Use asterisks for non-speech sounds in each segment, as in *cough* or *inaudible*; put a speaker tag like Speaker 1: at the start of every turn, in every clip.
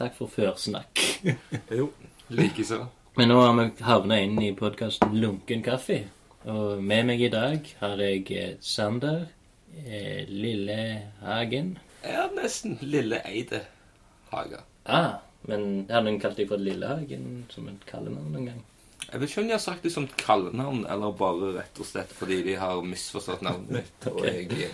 Speaker 1: Takk for førsnakk. *laughs*
Speaker 2: Jo, likeså.
Speaker 1: Men nå har vi havna inn i podkasten Lunken kaffe. Og med meg i dag har jeg eh, Sander eh, Lillehagen.
Speaker 2: Ja, nesten Lille Eide Haga.
Speaker 1: Ah, men har noen kalt deg for Lillehagen som et kallenavn noen gang?
Speaker 2: Jeg vet ikke om de har sagt det som et kallenavn, eller bare rett og slett fordi de har misforstått navnet mitt, *laughs* og jeg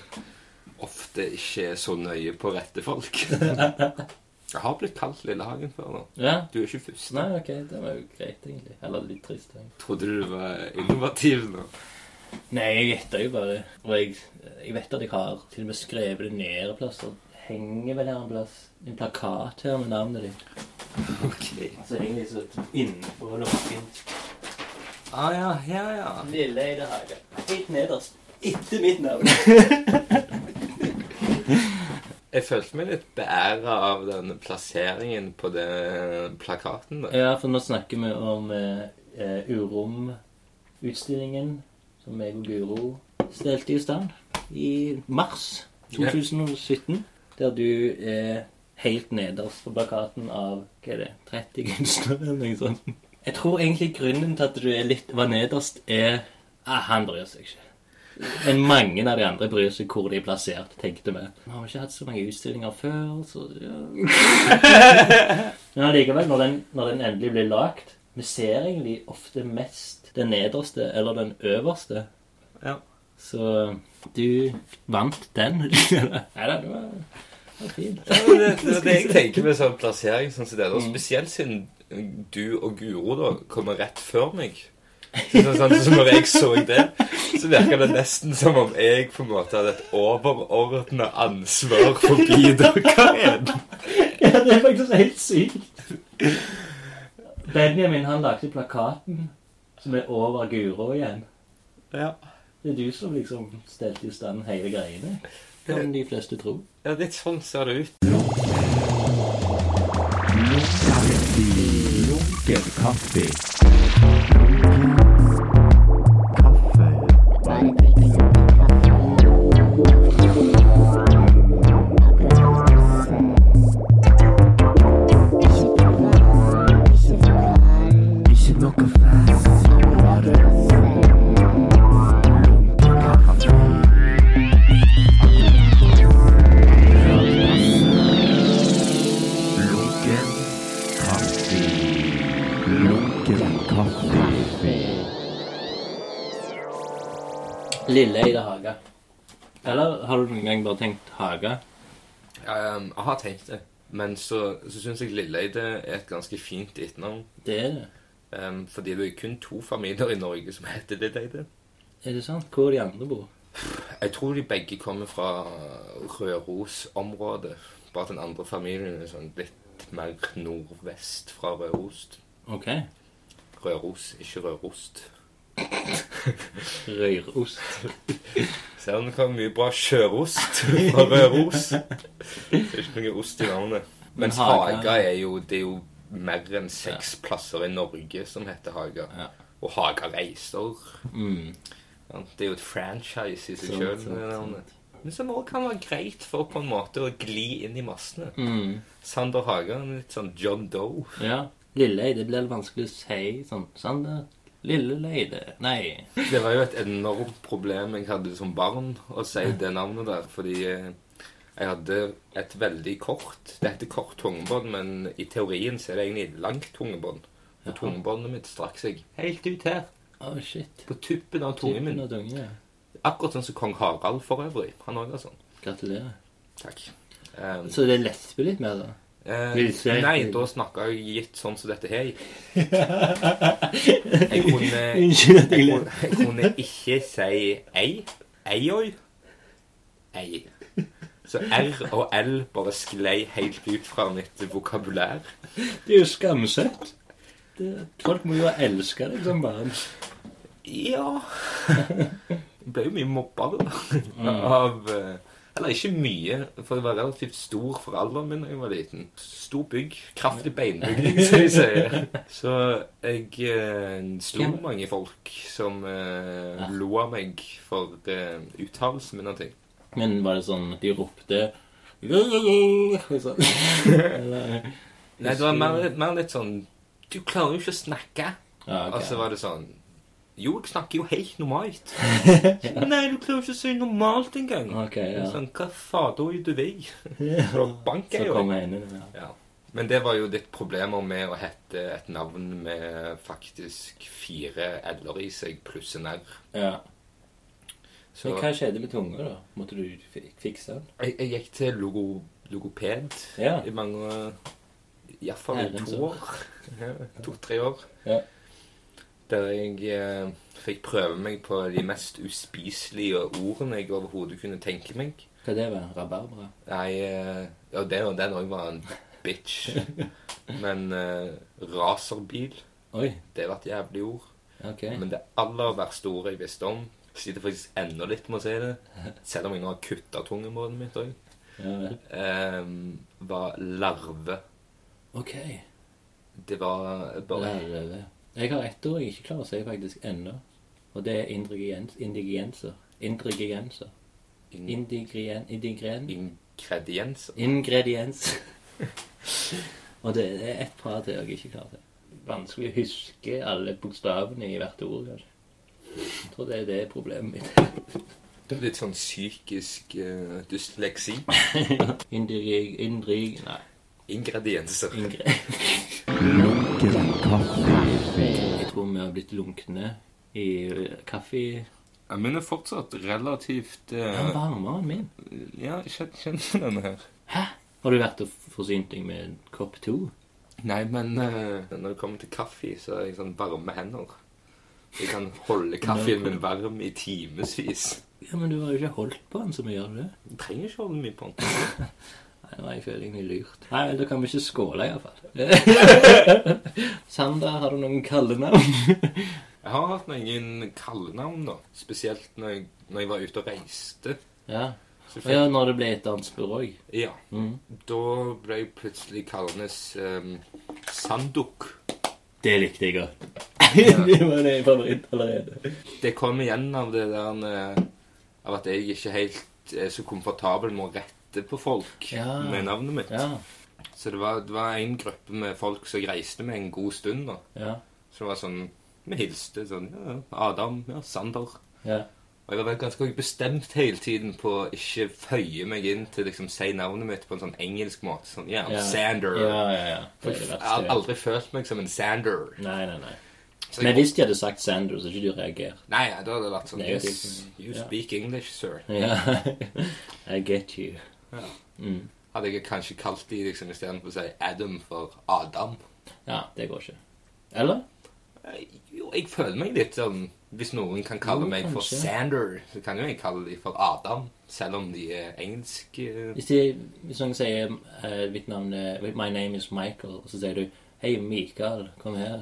Speaker 2: ofte ikke er så nøye på rette folk. *laughs* Jeg har blitt kalt Lillehagen før nå.
Speaker 1: Ja?
Speaker 2: Du er ikke først.
Speaker 1: Nei, ok, det var jo greit, egentlig. Eller litt trist. egentlig.
Speaker 2: Trodde du du var innovativ nå?
Speaker 1: Nei, jeg gjetta jo bare. Og jeg, jeg vet at jeg har til og med skrevet det ned en plass. Og henger vel her en plass en plakat her med navnet ditt.
Speaker 2: Ok.
Speaker 1: Altså egentlig så innenfor lokken.
Speaker 2: Ah, ja, ja, ja.
Speaker 1: Lille Eide Hage. Helt nederst. Etter mitt navn. *laughs*
Speaker 2: Jeg følte meg litt beæra av den plasseringen på den plakaten. der.
Speaker 1: Ja, for nå snakker vi om eh, eh, Urom-utstillingen som jeg og Guro stelte i stand i mars 2017. Der du er helt nederst på plakaten av hva er det, 30 kunstnere eller noe sånt. Jeg tror egentlig grunnen til at du er litt, var nederst, er ah, Han bryr seg ikke. Men mange av de andre bryr seg hvor de er plassert, tenkte vi. Vi har ikke hatt så mange utstillinger før, så ja. *laughs* Men allikevel, når den, når den endelig blir lagt Vi ser egentlig ofte mest den nederste eller den øverste.
Speaker 2: Ja.
Speaker 1: Så du vant den. *laughs* Nei da, det var, det var fint.
Speaker 2: Ja, men det, det er det jeg *laughs* tenker med sånn plassering sånn som det. Og spesielt siden du og Guro da kommer rett før meg. Så, sånn, sånn, så når jeg så det, så virka det nesten som om jeg på en måte hadde et overordna ansvar forbi dere.
Speaker 1: Ja, det er faktisk helt sykt. Benjamin han lagde plakaten som er over Guro igjen.
Speaker 2: Ja.
Speaker 1: Det er du som liksom stelte i stand hele greiene. Kan de fleste tro.
Speaker 2: ja, litt sånn ser det ut.
Speaker 3: Kaffe. Lunken kaffe.
Speaker 1: Lille Eide Haga. Eller har du noen gang bare tenkt Haga?
Speaker 2: Um, jeg har tenkt det. Men så, så syns jeg Lilleide er et ganske fint etternavn.
Speaker 1: Det er det.
Speaker 2: Um, fordi det er kun to familier i Norge som heter Lilleide.
Speaker 1: Er det sant? Hvor de andre bor?
Speaker 2: Jeg tror de begge kommer fra Rørosområdet. Bare at den andre familien er sånn litt mer nordvest fra Røros.
Speaker 1: Ok.
Speaker 2: Røros, ikke Rørost. *laughs*
Speaker 1: Røyrost. *laughs*
Speaker 2: Ser du hvor mye bra sjørost *laughs* fra Røros? Det er ikke noe ost i navnet.
Speaker 1: Men
Speaker 2: Mens
Speaker 1: Haga-
Speaker 2: Haga er jo, det er jo mer enn seks plasser i Norge som heter Haga.
Speaker 1: Ja.
Speaker 2: Og Haga Reiser.
Speaker 1: Mm.
Speaker 2: Det er jo et franchise i seg sjøl.
Speaker 1: sant, sant.
Speaker 2: Men som òg kan være greit for på en måte å gli inn i massene.
Speaker 1: Mm.
Speaker 2: Sander Haga er litt sånn John Doe.
Speaker 1: Ja. Lilleide blir litt vanskelig å si sånn. Sander. Lille Leide. Nei.
Speaker 2: Det var jo et enormt problem jeg hadde som barn å si det navnet der, fordi eh, jeg hadde et veldig kort Det heter kort tungebånd, men i teorien så er det egentlig langt tungebånd. Og
Speaker 1: Jaha.
Speaker 2: tungebåndet mitt strakk seg helt ut her,
Speaker 1: Å, shit.
Speaker 2: på tuppen av tungen min.
Speaker 1: av tunge, ja.
Speaker 2: Akkurat sånn som kong Harald for øvrig. Han òg er sånn.
Speaker 1: Gratulerer.
Speaker 2: Takk. Um,
Speaker 1: Så det lesper litt mer, da?
Speaker 2: Eh, nei, da snakka jeg gitt sånn som dette her. *laughs* Jeg kunne
Speaker 1: jeg
Speaker 2: kunne, jeg kunne ikke si ei. Eioi. Ei. Så R og L bare sklei helt ut fra mitt vokabulær.
Speaker 1: Det er jo skamsøtt. Folk må jo elske deg som barn.
Speaker 2: Ja *laughs* Jeg ble jo mye mobba da. Av eh, Eller ikke mye, for jeg var relativt stor for alderen min da jeg var liten. Stor bygg. Kraftig beinbygning, *laughs* som de sier. Så jeg eh, slo mange folk som eh, lo av meg for eh, uttalelsen min av ting.
Speaker 1: Men var det sånn at de ropte. Eller,
Speaker 2: Nei, det var mer, mer litt sånn Du klarer jo ikke å snakke.
Speaker 1: Ja, okay.
Speaker 2: Og så var det sånn Jo, jeg snakker jo helt normalt. *laughs* Nei, du klarer ikke å si normalt engang.
Speaker 1: Ok, ja.
Speaker 2: Sånn, hva fader er du vei? *laughs*
Speaker 1: Så
Speaker 2: Bank jeg jo
Speaker 1: kom jeg inn i det. Ja.
Speaker 2: Men det var jo litt problemer med å hete et navn med faktisk fire l-er i seg pluss en r.
Speaker 1: ja.
Speaker 2: Så
Speaker 1: Men hva skjedde med tunga, da? Måtte du fikse den?
Speaker 2: jeg, jeg gikk til logo, logoped
Speaker 1: Ja.
Speaker 2: i mange Iallfall i to
Speaker 1: år. *laughs*
Speaker 2: To-tre år.
Speaker 1: Ja.
Speaker 2: Der jeg eh, fikk prøve meg på de mest uspiselige ordene jeg overhodet kunne tenke meg.
Speaker 1: Hva det var? Rabarbra?
Speaker 2: Nei, eh, ja, det og den òg var en bitch. *laughs* Men eh, raserbil,
Speaker 1: Oi,
Speaker 2: det var et jævlig ord.
Speaker 1: ok.
Speaker 2: Men det aller verste ordet jeg visste om, sliter faktisk enda litt med å si det, *laughs* selv om jeg nå har kutta tungemålet mitt òg,
Speaker 1: Ja vel.
Speaker 2: var larve.
Speaker 1: Ok.
Speaker 2: Det var bare
Speaker 1: Lærere. Jeg har ett ord jeg ikke klarer å si faktisk ennå. Og det er ingrediens, ingredienser. Ingredienser.
Speaker 2: in,
Speaker 1: Indigrien, indigren,
Speaker 2: ingredienser.
Speaker 1: ingrediens. *laughs* Og det er ett par til jeg ikke klarer å. Vanskelig å huske alle bokstavene i hvert ord. kanskje. Jeg tror det er det problemet mitt.
Speaker 2: Det er litt sånn psykisk uh, dysleksi. *laughs*
Speaker 1: Indrig... Indrig... Nei.
Speaker 2: Ingredienser.
Speaker 1: Ingre...
Speaker 3: Lunken kaffe.
Speaker 1: Jeg tror vi har blitt lunkne i eh, kaffe...
Speaker 2: Ja, men er fortsatt relativt
Speaker 1: Den er varmere enn min.
Speaker 2: Ja, kjenn, kjenn på denne her.
Speaker 1: Hæ? Har du vært og forsynt deg med en kopp to?
Speaker 2: Nei, men uh, når det kommer til kaffe, så er jeg sånn varme hender. Jeg kan holde kaffen min varm i timevis.
Speaker 1: Ja, men du har jo ikke holdt på den så mye, har du det?
Speaker 2: Jeg trenger ikke holde mye på den. *laughs*
Speaker 1: Nei, jeg føler jeg meg lurt. Nei, vel, da kan vi ikke skåle, iallfall. *laughs* Sander, har du noen kallenavn?
Speaker 2: Jeg har hatt noen kallenavn, da. Spesielt når jeg, når jeg var ute og reiste.
Speaker 1: ja. Og
Speaker 2: fikk,
Speaker 1: ja, når det ble et annet spor òg.
Speaker 2: ja.
Speaker 1: Mm.
Speaker 2: Da ble jeg plutselig kallende um, Sanduk.
Speaker 1: Det likte jeg godt. *laughs* *laughs* det var det favoritt allerede.
Speaker 2: Det kom igjen av det der eh, Av at jeg ikke helt er så komfortabel med å rette på folk
Speaker 1: Ja.
Speaker 2: med navnet mitt.
Speaker 1: Ja.
Speaker 2: Så det var, det var en gruppe med folk som reiste med en god stund. da.
Speaker 1: Ja.
Speaker 2: Så det var sånn Vi hilste sånn ja, Adam, ja, Sander.
Speaker 1: Ja.
Speaker 2: Og jeg var ganske bestemt hele tiden på å ikke føye meg inn til liksom si navnet mitt på en sånn engelsk måte. Sånn, ja,
Speaker 1: Ja.
Speaker 2: Sander.
Speaker 1: Ja, ja, ja.
Speaker 2: For jeg har aldri følt meg som en Sander.
Speaker 1: Nei, nei, nei.
Speaker 2: Så
Speaker 1: Men hvis de hadde sagt Sander, så hadde ikke du reagert.
Speaker 2: nei, da hadde det vært sånn
Speaker 1: Negativt.
Speaker 2: Yes, you speak English, sir.
Speaker 1: Yeah. *laughs* I get you.
Speaker 2: Ja.
Speaker 1: Mm.
Speaker 2: Hadde jeg kanskje kalt de liksom istedenfor å si Adam for Adam.
Speaker 1: Ja, det går ikke. Eller?
Speaker 2: Eh, Jo, jeg føler meg litt sånn Hvis noen kan kalle
Speaker 1: Jo,
Speaker 2: meg for. Sander, så kan jo jeg kalle dem for Adam. Selv om de er engelske.
Speaker 1: Hvis, de, hvis noen sier uh, mitt navn er My name is Michael, og så sier du Hei, Mikael, kom her.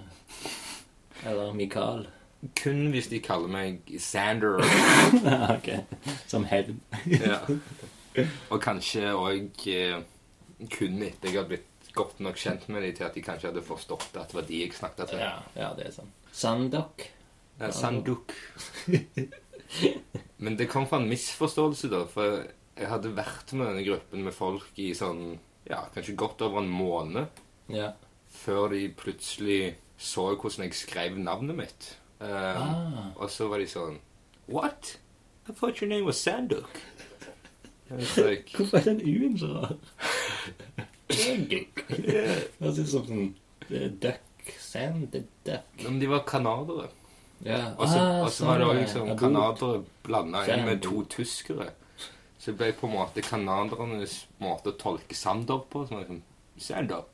Speaker 1: Eller Mikael.
Speaker 2: Kun hvis de kaller meg Sander. *laughs*
Speaker 1: Ja, ok. Som hevn.
Speaker 2: ja. Og kanskje òg eh, kun etter jeg har blitt godt nok kjent med dem til at de kanskje hadde forstått at det var de jeg snakket til.
Speaker 1: Ja, ja, det er sant. Sandok.
Speaker 2: Ja, Sanduk. *laughs* Men det kom fra en misforståelse, da. For jeg hadde vært med denne gruppen med folk i sånn Ja, kanskje godt over en måned
Speaker 1: Ja.
Speaker 2: før de plutselig så hvordan jeg skrev navnet mitt. Um,
Speaker 1: Ah.
Speaker 2: Og så var de sånn What? I thought your name was Sanduk.
Speaker 1: Hvorfor er den U-en så rar? Det høres ut som sånn eh, duck. Sand the duck.
Speaker 2: Men de var canadere.
Speaker 1: Ja.
Speaker 2: Og så
Speaker 1: Ah,
Speaker 2: og så var det
Speaker 1: sånn,
Speaker 2: også liksom
Speaker 1: Ja,
Speaker 2: canadere blanda inn med to tyskere. Så det ble på en måte canadernes måte å tolke Sander på. Som var liksom Sander.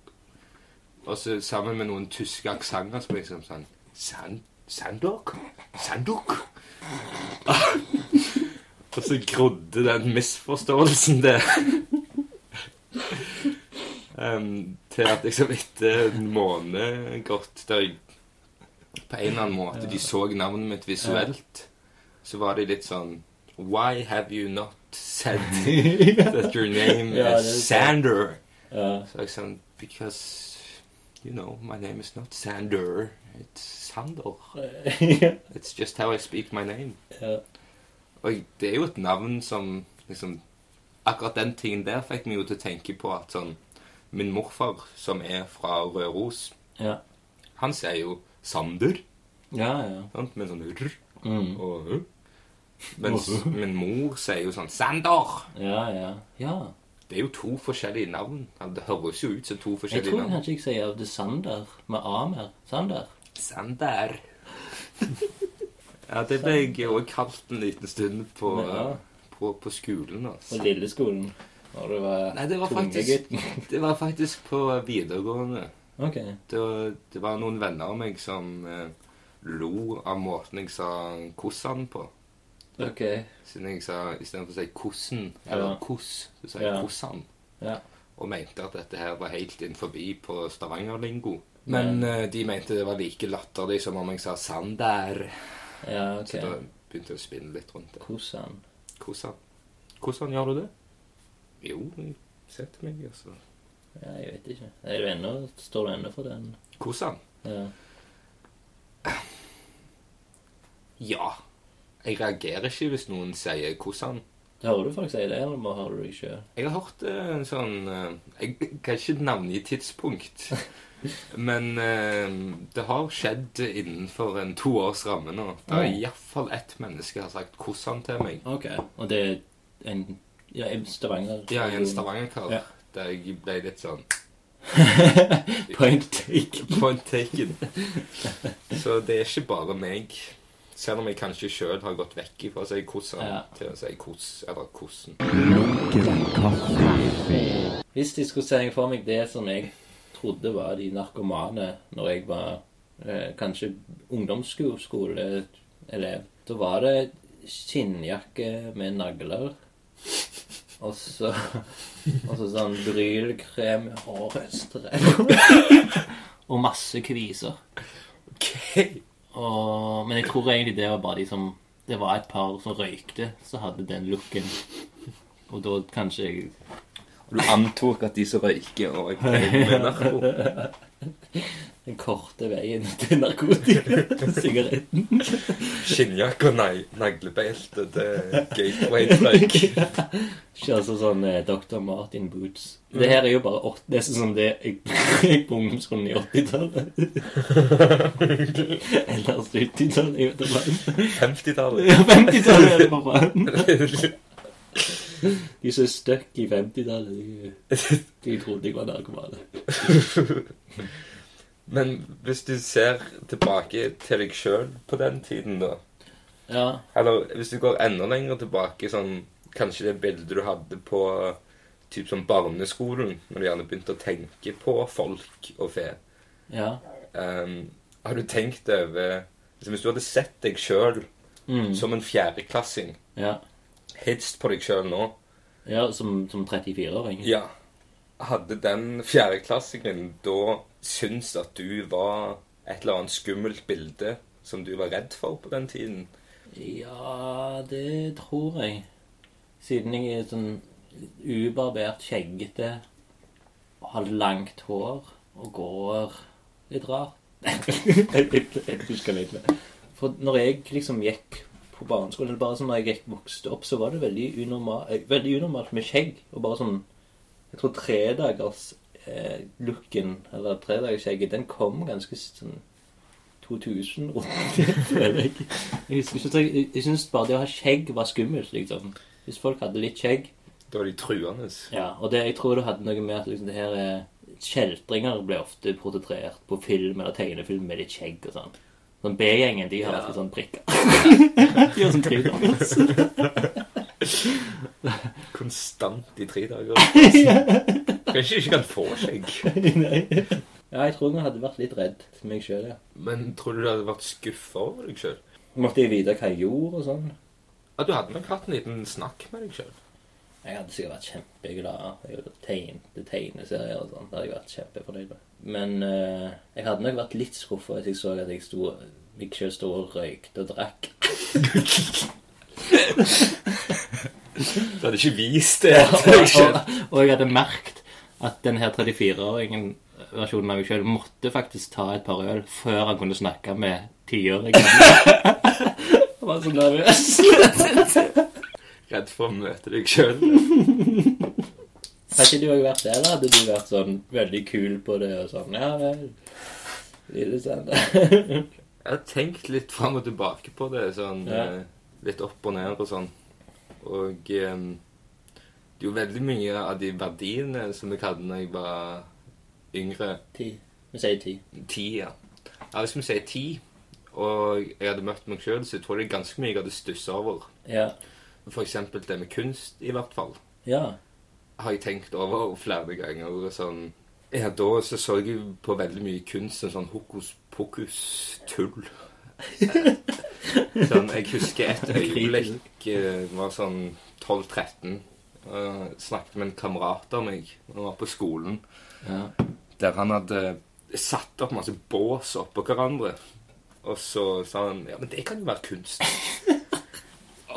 Speaker 2: Og så sammen med noen tyske aksenter det liksom sånn Sand, Sandok? Sanduk? Og så grodde den misforståelsen der. um, til at liksom etter en måned gått der jeg på en eller annen måte de så navnet mitt visuelt, så var de litt sånn Why have you not said *laughs* that your name
Speaker 1: Ja,
Speaker 2: is
Speaker 1: er.
Speaker 2: Sander?
Speaker 1: Ja.
Speaker 2: Så jeg sånn Because, you know, my name is not Sander. It's Sander. *laughs* It's just how I speak my name.
Speaker 1: ja.
Speaker 2: Og det er jo et navn som liksom Akkurat den tingen der fikk meg jo til å tenke på at sånn min morfar, som er fra Røros,
Speaker 1: Ja.
Speaker 2: han sier jo Sander,
Speaker 1: Ja, ja.
Speaker 2: sant? med sånn rr
Speaker 1: Mm.
Speaker 2: og ø. Mens min mor sier jo sånn Sander!
Speaker 1: Ja, ja. ja.
Speaker 2: Det er jo to forskjellige navn. Det høres jo ut som to forskjellige navn.
Speaker 1: Jeg tror kanskje jeg sier Sander med A mer. Sander.
Speaker 2: Sander. *laughs* ja, det ble jeg òg kalt en liten stund på,
Speaker 1: Ja.
Speaker 2: på, på skolen.
Speaker 1: På
Speaker 2: Altså.
Speaker 1: lilleskolen. Når du var
Speaker 2: Nei, det var faktisk, det var faktisk på videregående.
Speaker 1: Ok.
Speaker 2: Det var, det var noen venner av meg som eh, lo av måten jeg sa 'kossan' på.
Speaker 1: Ok.
Speaker 2: Siden jeg sa istedenfor å si 'kossen' eller
Speaker 1: Ja.
Speaker 2: 'koss', så sa jeg
Speaker 1: Ja.
Speaker 2: 'kossan'.
Speaker 1: Ja.
Speaker 2: Og mente at dette her var helt inn forbi på Stavanger-lingo. Men eh, de mente det var like latterlig som om jeg sa 'Sander'.
Speaker 1: Ja, ok.
Speaker 2: Så da begynte jeg å spinne litt rundt det.
Speaker 1: Kossan.
Speaker 2: Kossan. Kossan, gjør du det? Jo, jeg setter meg, altså.
Speaker 1: Ja, jeg vet ikke. Er du ennå, står du ennå for den?
Speaker 2: Kossan?
Speaker 1: Ja.
Speaker 2: Ja. Jeg reagerer ikke hvis noen sier kossan.
Speaker 1: Hører du folk si det, eller hører du deg sjøl?
Speaker 2: Jeg har hørt eh, en sånn eh, Jeg kan ikke navngi tidspunkt. *laughs* Men eh, det har skjedd innenfor en toårsramme nå. Det er
Speaker 1: Mm.
Speaker 2: iallfall ett menneske har sagt 'koss han' til meg.
Speaker 1: Ok. Og det er en ja, en Stavanger
Speaker 2: Ja, en Stavanger-kar.
Speaker 1: Ja.
Speaker 2: Der jeg ble litt sånn *laughs*
Speaker 1: Point taken.
Speaker 2: point taken. Så det er ikke bare meg. Selv om jeg kanskje sjøl har gått vekk fra å si 'kossan'
Speaker 1: Ja.
Speaker 2: til å si 'kos' eller 'kossen'.
Speaker 1: Hvis de skulle se for meg det som jeg trodde var de narkomane når jeg var eh, kanskje ungdomsskoleelev, da var det skinnjakke med nagler. Og så, og så sånn brylkrem med hårstrek. og masse kviser.
Speaker 2: Ok.
Speaker 1: Og, men jeg tror egentlig det var bare de som Det var et par som røykte, som hadde den looken. Og da kanskje jeg
Speaker 2: Du antok at de som røyker og med narko
Speaker 1: Den korte veien til narkotika. Sigaretten.
Speaker 2: Skinnjakke og nei, naglebelte til gateway-trøyk.
Speaker 1: Ikke altså sånn eh, Dr. Martin Boots. Det her er jo bare åt, det er sånn som det jeg gikk på ungdomsskolen i 80-tallet. Eller 70-tallet, jeg vet ikke.
Speaker 2: 50-tallet.
Speaker 1: Ja, 50-tallet er det for faen. De som er stuck i 50-tallet, de, de trodde jeg var narkomane.
Speaker 2: Men hvis du ser tilbake til deg sjøl på den tiden, da
Speaker 1: Ja.
Speaker 2: Eller hvis du går enda lenger tilbake, sånn Kanskje det bildet du hadde på typ sånn barneskolen, når du gjerne begynte å tenke på folk og fe.
Speaker 1: Ja.
Speaker 2: Um, har du tenkt over liksom Hvis du hadde sett deg sjøl
Speaker 1: Mm.
Speaker 2: som en fjerdeklassing,
Speaker 1: Ja,
Speaker 2: hilst på deg sjøl nå
Speaker 1: ja som, som 34-åring.
Speaker 2: Ja. Hadde den fjerdeklassingen da syntes at du var et eller annet skummelt bilde som du var redd for på den tiden?
Speaker 1: Ja, det tror jeg. Siden jeg er sånn ubarbert, skjeggete, har langt hår og går litt rart. *laughs* jeg husker litt. For når jeg liksom gikk på barneskolen, bare sånn når jeg gikk vokste opp, så var det veldig, unormal, eh, veldig unormalt med skjegg. Og bare sånn Jeg tror tredagers eh, eller tredagersskjegget, den kom ganske sånn 2000 rundt, *laughs* jeg. Husker ikke, jeg, jeg syns bare det å ha skjegg var skummelt, liksom. Hvis folk hadde litt skjegg.
Speaker 2: Da var de truende.
Speaker 1: Ja, og det, jeg tror det hadde noe med at liksom, det her er Kjeltringer ble ofte portrettert på film eller tegnefilm med litt skjegg og sånn. Sånn B-gjengen, de har
Speaker 2: Ja.
Speaker 1: alltid sånn prikker. *laughs* de har sånn tredagers. *laughs*
Speaker 2: Konstant i tre dager. *laughs* Kanskje ikke kan få seg.
Speaker 1: Nei. Ja, jeg tror jeg hadde vært litt redd for meg sjøl, ja.
Speaker 2: Men tror du du hadde vært skuffa over deg sjøl?
Speaker 1: Måtte jeg vite hva jeg gjorde og sånn.
Speaker 2: Ja, du hadde nok hatt en liten snakk med deg sjøl.
Speaker 1: Jeg hadde sikkert vært kjempeglad. Jeg tegnet tegneserier og sånn. Det hadde jeg vært kjempefornøyd med. Men uh, jeg hadde nok vært litt skuffa hvis jeg så at jeg sto meg sjøl sto og røykte og drakk.
Speaker 2: Du hadde ikke vist det
Speaker 1: og,
Speaker 2: deg sjøl.
Speaker 1: og, og jeg hadde merket at denne 34-åringen versjonen av meg sjøl måtte faktisk ta et par øl før han kunne snakke med tiåringen. *laughs* Han var så nervøs.
Speaker 2: Redd for å møte deg sjøl.
Speaker 1: Har ikke *laughs* du òg vært der? da? Hadde du vært sånn veldig kul på det og sånn Ja vel.
Speaker 2: Jeg har tenkt litt fram og tilbake på det. sånn
Speaker 1: Ja.
Speaker 2: eh, Litt opp og ned og sånn. Og um, det er jo veldig mye av de verdiene som jeg hadde da jeg var yngre.
Speaker 1: Ti. Vi sier ti.
Speaker 2: Ti, ja. ja hvis vi sier ti, og jeg hadde møtt meg sjøl, så jeg tror det er ganske mye jeg hadde stussa over.
Speaker 1: Ja.
Speaker 2: Eksempel det med kunst, i hvert fall.
Speaker 1: Ja.
Speaker 2: har jeg tenkt over flere ganger. Sånn, ja, da så, så jeg på veldig mye kunst som sånn hokus pokus-tull. *laughs* sånn, jeg husker et øyeblikk jeg var sånn 12-13. Uh, snakket med en kamerat av meg da han var på skolen,
Speaker 1: ja.
Speaker 2: der han hadde satt opp masse bås oppå hverandre. Og så sa han ja, men det kan jo være kunst. *laughs*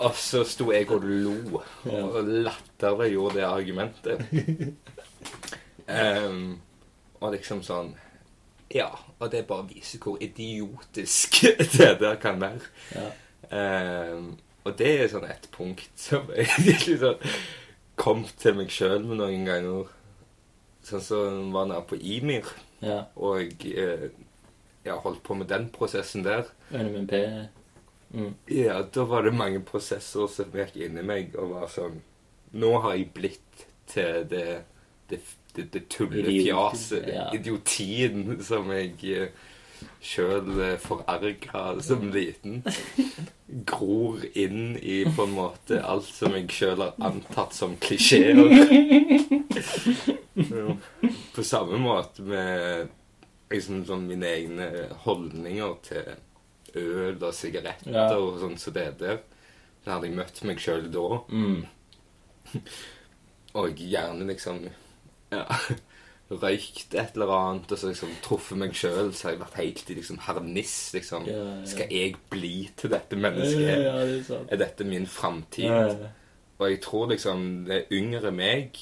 Speaker 2: og så sto jeg og lo og latterliggjorde det argumentet. Um, *laughs* og liksom sånn Ja, og det bare viser hvor idiotisk *laughs* det der kan være.
Speaker 1: Ja.
Speaker 2: Ehm, og det er sånn et punkt som jeg *laughs* sånn kom til meg sjøl med noen ganger. Sånn som var nede på Imir,
Speaker 1: ja.
Speaker 2: og eh, jeg holdt på med den prosessen der.
Speaker 1: NMP. Mm.
Speaker 2: Ja, da var det mange prosesser som gikk inni meg og var sånn Nå har jeg blitt til det, det, det, det tullefjaset,
Speaker 1: ja.
Speaker 2: idiotien, som jeg sjøl forarga som liten. *laughs* Gror inn i på en måte alt som jeg sjøl har antatt som klisjeer. *laughs* På samme måte med liksom sånn mine egne holdninger til øl og sigaretter
Speaker 1: Ja.
Speaker 2: og sånn som det der. Da hadde jeg møtt meg sjøl da.
Speaker 1: Mm. *laughs*
Speaker 2: Og gjerne liksom ja, *laughs* røykt et eller annet, og så liksom truffet meg sjøl, så har jeg vært helt i liksom harniss. liksom.
Speaker 1: Ja, ja.
Speaker 2: Skal jeg bli til dette mennesket?
Speaker 1: det er.
Speaker 2: Er dette min framtid? Og jeg tror liksom det yngre meg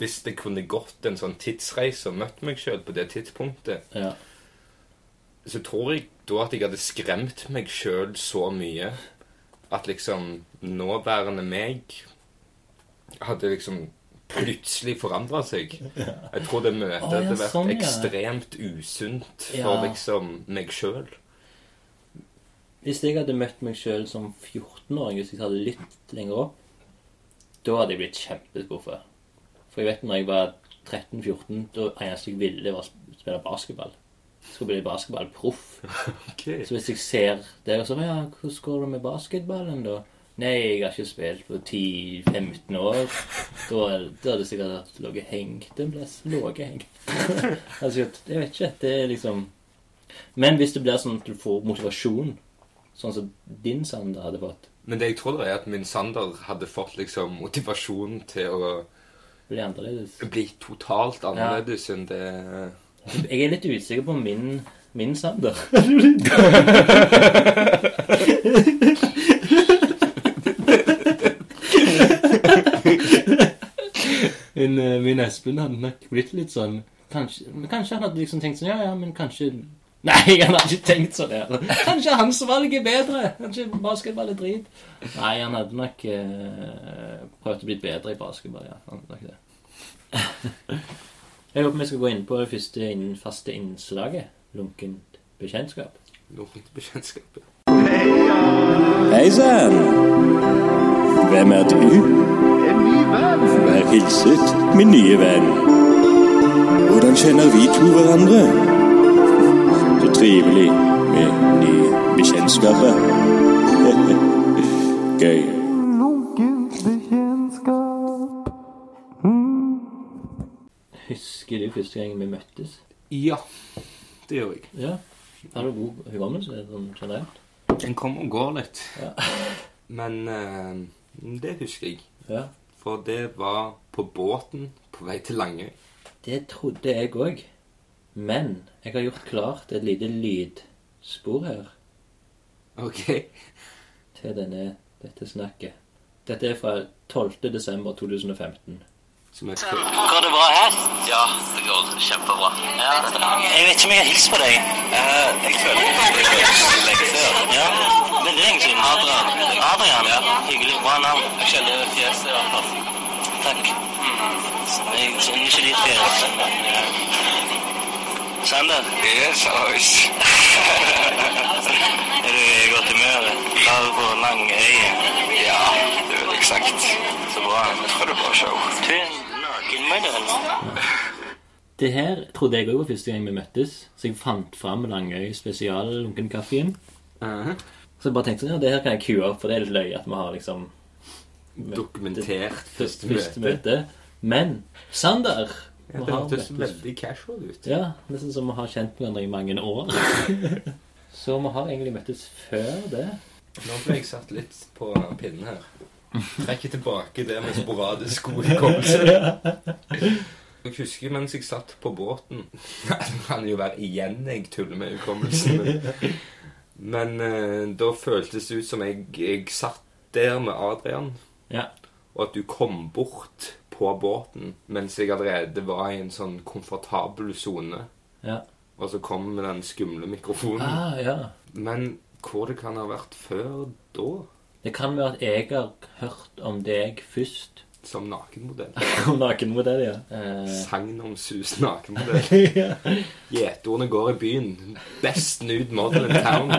Speaker 2: Hvis jeg kunne gått en sånn tidsreise og møtt meg sjøl på det tidspunktet,
Speaker 1: ja.
Speaker 2: Så tror jeg da at jeg hadde skremt meg sjøl så mye at liksom nåværende meg hadde liksom plutselig forandra seg. Jeg tror det møtet
Speaker 1: Å, ja,
Speaker 2: hadde vært
Speaker 1: sånn, ja.
Speaker 2: ekstremt usunt for
Speaker 1: Ja.
Speaker 2: liksom meg sjøl.
Speaker 1: Hvis jeg hadde møtt meg sjøl som 14-åring, hvis jeg hadde litt lenger opp, da hadde jeg blitt kjempeskuffa. For jeg vet når jeg var 13-14, da eneste jeg ville, var å spille basketball. Skulle bli basketballproff. *laughs*
Speaker 2: Okay.
Speaker 1: Så hvis jeg ser og sånn Ja, hvordan går det med basketballen, da? Nei, jeg har ikke spilt på 10-15 år. Da, da hadde sikkert ligget hengt en plass. Ligget hengt. *laughs* altså, jeg vet ikke. Det er liksom Men hvis det blir sånn at du får motivasjon, sånn som din Sander hadde fått
Speaker 2: Men det jeg tror er at min Sander hadde fått liksom motivasjon til å
Speaker 1: bli annerledes.
Speaker 2: bli totalt annerledes enn det
Speaker 1: Jeg er litt usikker på min, min Sander. *laughs* min, eh, min Espen hadde nok blitt litt sånn Kanskje, men kanskje han hadde liksom tenkt sånn Ja, ja, men kanskje Nei, han hadde ikke tenkt sånn. Ja. Kanskje hans valg er bedre. Kanskje basketball er drit. Nei, han hadde nok eh, prøvd å bli bedre i basketball. ja. Han hadde nok det. Jeg håper vi skal gå inn på det første inn, faste innslaget. Lunkent bekjentskap.
Speaker 2: lunkent bekjentskap.
Speaker 4: Hei sann! Hvem er du?
Speaker 5: En ny venn!
Speaker 4: Vær hilset, min nye venn. Hvordan kjenner vi to hverandre? Så trivelig med nye bekjentskaper. *laughs* Gøy.
Speaker 1: Husker du første gang vi møttes?
Speaker 2: Ja, det gjør jeg.
Speaker 1: Ja. Har du god hukommelse sånn generelt?
Speaker 2: Den kommer og går litt.
Speaker 1: Ja. *laughs*
Speaker 2: Men eh, det husker jeg.
Speaker 1: Ja.
Speaker 2: For det var på båten på vei til Langøy.
Speaker 1: Det trodde jeg òg. Men jeg har gjort klart et lite lydspor her
Speaker 2: Ok.
Speaker 1: til denne, dette snakket. Dette er fra 12. desember 2015.
Speaker 2: Som er
Speaker 6: Går det bra her?
Speaker 2: Ja, det går kjempebra.
Speaker 6: Ja. Jeg vet ikke om jeg har hilst på deg.
Speaker 2: jeg føler det er lenge siden.
Speaker 6: Ja, Veldig lenge siden.
Speaker 2: Adrian.
Speaker 6: Adrian? Hyggelig. Bra navn.
Speaker 2: Jeg kjenner fjeset i hvert fall.
Speaker 6: takk. Mm. Jeg kjenner ikke ditt tre. Sander,
Speaker 7: Yes, always.
Speaker 6: er *laughs* du i godt humør? Klar for lang øye?
Speaker 7: Ja, det er vel sagt.
Speaker 6: Så bra.
Speaker 7: Jeg tror det er bra show.
Speaker 6: Du er nakenmodell.
Speaker 1: Det her trodde jeg òg var første gang vi møttes, så jeg fant fram Langøy spesial-lunkenkaffen. Så jeg bare tenkte sånn, ja, det her kan jeg kue opp, for det er litt løye at vi har liksom
Speaker 2: Dokumentert første
Speaker 1: første
Speaker 2: møte.
Speaker 1: møte. Men Sander
Speaker 2: Ja, det hørtes veldig casual ut.
Speaker 1: Ja, nesten som vi har kjent hverandre i mange år. *laughs* så vi har egentlig møttes før det.
Speaker 2: Nå ble jeg satt litt på pinnen her. Trekker tilbake det med sporadisk god hukommelse. *laughs* Jeg husker mens jeg satt på båten Det kan jo være igjen jeg tuller med hukommelsen. Men, *laughs* men eh, da føltes det ut som jeg, jeg satt der med Adrian,
Speaker 1: Ja.
Speaker 2: og at du kom bort på båten mens jeg allerede var i en sånn komfortabel sone.
Speaker 1: Ja.
Speaker 2: Og så kom med den skumle mikrofonen.
Speaker 1: Ah, ja.
Speaker 2: Men hvor det kan ha vært før da?
Speaker 1: Det kan være at jeg har hørt om deg først.
Speaker 2: Som nakenmodell. *laughs*
Speaker 1: Som nakenmodell, ja. Eh,
Speaker 2: Sagnomsus nakenmodell. *laughs*
Speaker 1: ja.
Speaker 2: Gjetordene går i byen. Best nude model in town.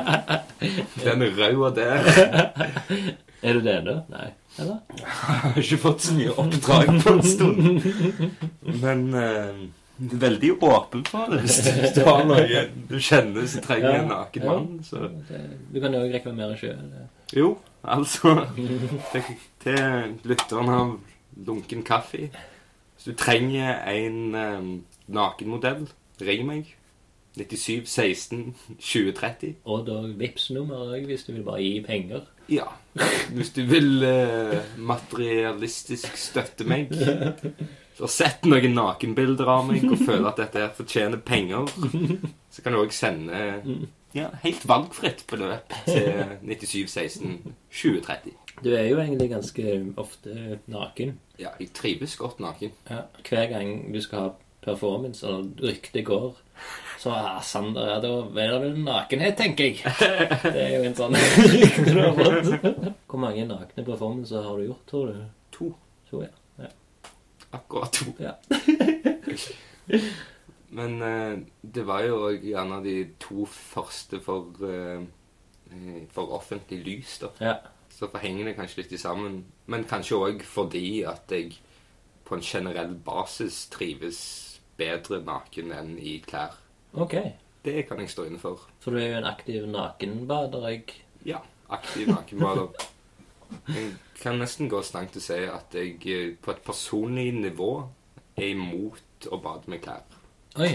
Speaker 2: *laughs* Den røde der.
Speaker 1: Er du det, da? Nei. Eller?
Speaker 2: Jeg Har ikke fått så mye oppdrag på en stund. Men eh, veldig åpen for det. Hvis du- *laughs* har noe du kjenner som trenger en naken mann, så
Speaker 1: Det, du kan jo òg reklamere sjøl.
Speaker 2: Jo, altså *laughs* Til, til lytteren av Lunken kaffe. Hvis du trenger en um, nakenmodell, ring meg. 97 16 2030.
Speaker 1: Og da Vipps-nummer òg, hvis du vil bare gi penger.
Speaker 2: Ja. Hvis du vil eh, materialistisk støtte meg, så sett noen nakenbilder av meg og føler at dette fortjener penger, så kan du òg sende ja, helt valgfritt beløp til 97 16 2030.
Speaker 1: Du er jo egentlig ganske ofte naken.
Speaker 2: Ja, jeg trives godt naken.
Speaker 1: Ja. Hver gang du skal ha performance, eller ryktet går, så Sander, ja, da er det vel nakenhet, tenker jeg. *laughs* Det er jo en sånn *laughs* rykte du har fått. *laughs* Hvor mange nakne performances har du gjort, tror du?
Speaker 2: To.
Speaker 1: To, ja. ja.
Speaker 2: Akkurat to.
Speaker 1: Ja.
Speaker 2: Men eh, det var jo òg gjerne de to første for, eh, eh, for offentlig lys, da.
Speaker 1: ja.
Speaker 2: Så forhenger det kanskje litt sammen. Men kanskje òg fordi at jeg på en generell basis trives bedre naken enn i klær.
Speaker 1: Ok.
Speaker 2: Det kan jeg stå inne for.
Speaker 1: Så du er jo en aktiv nakenbader, jeg.
Speaker 2: Ja, aktiv nakenbader. Jeg kan nesten gå så langt til å si at jeg eh, på et personlig nivå er imot å bade med klær.
Speaker 1: Oi.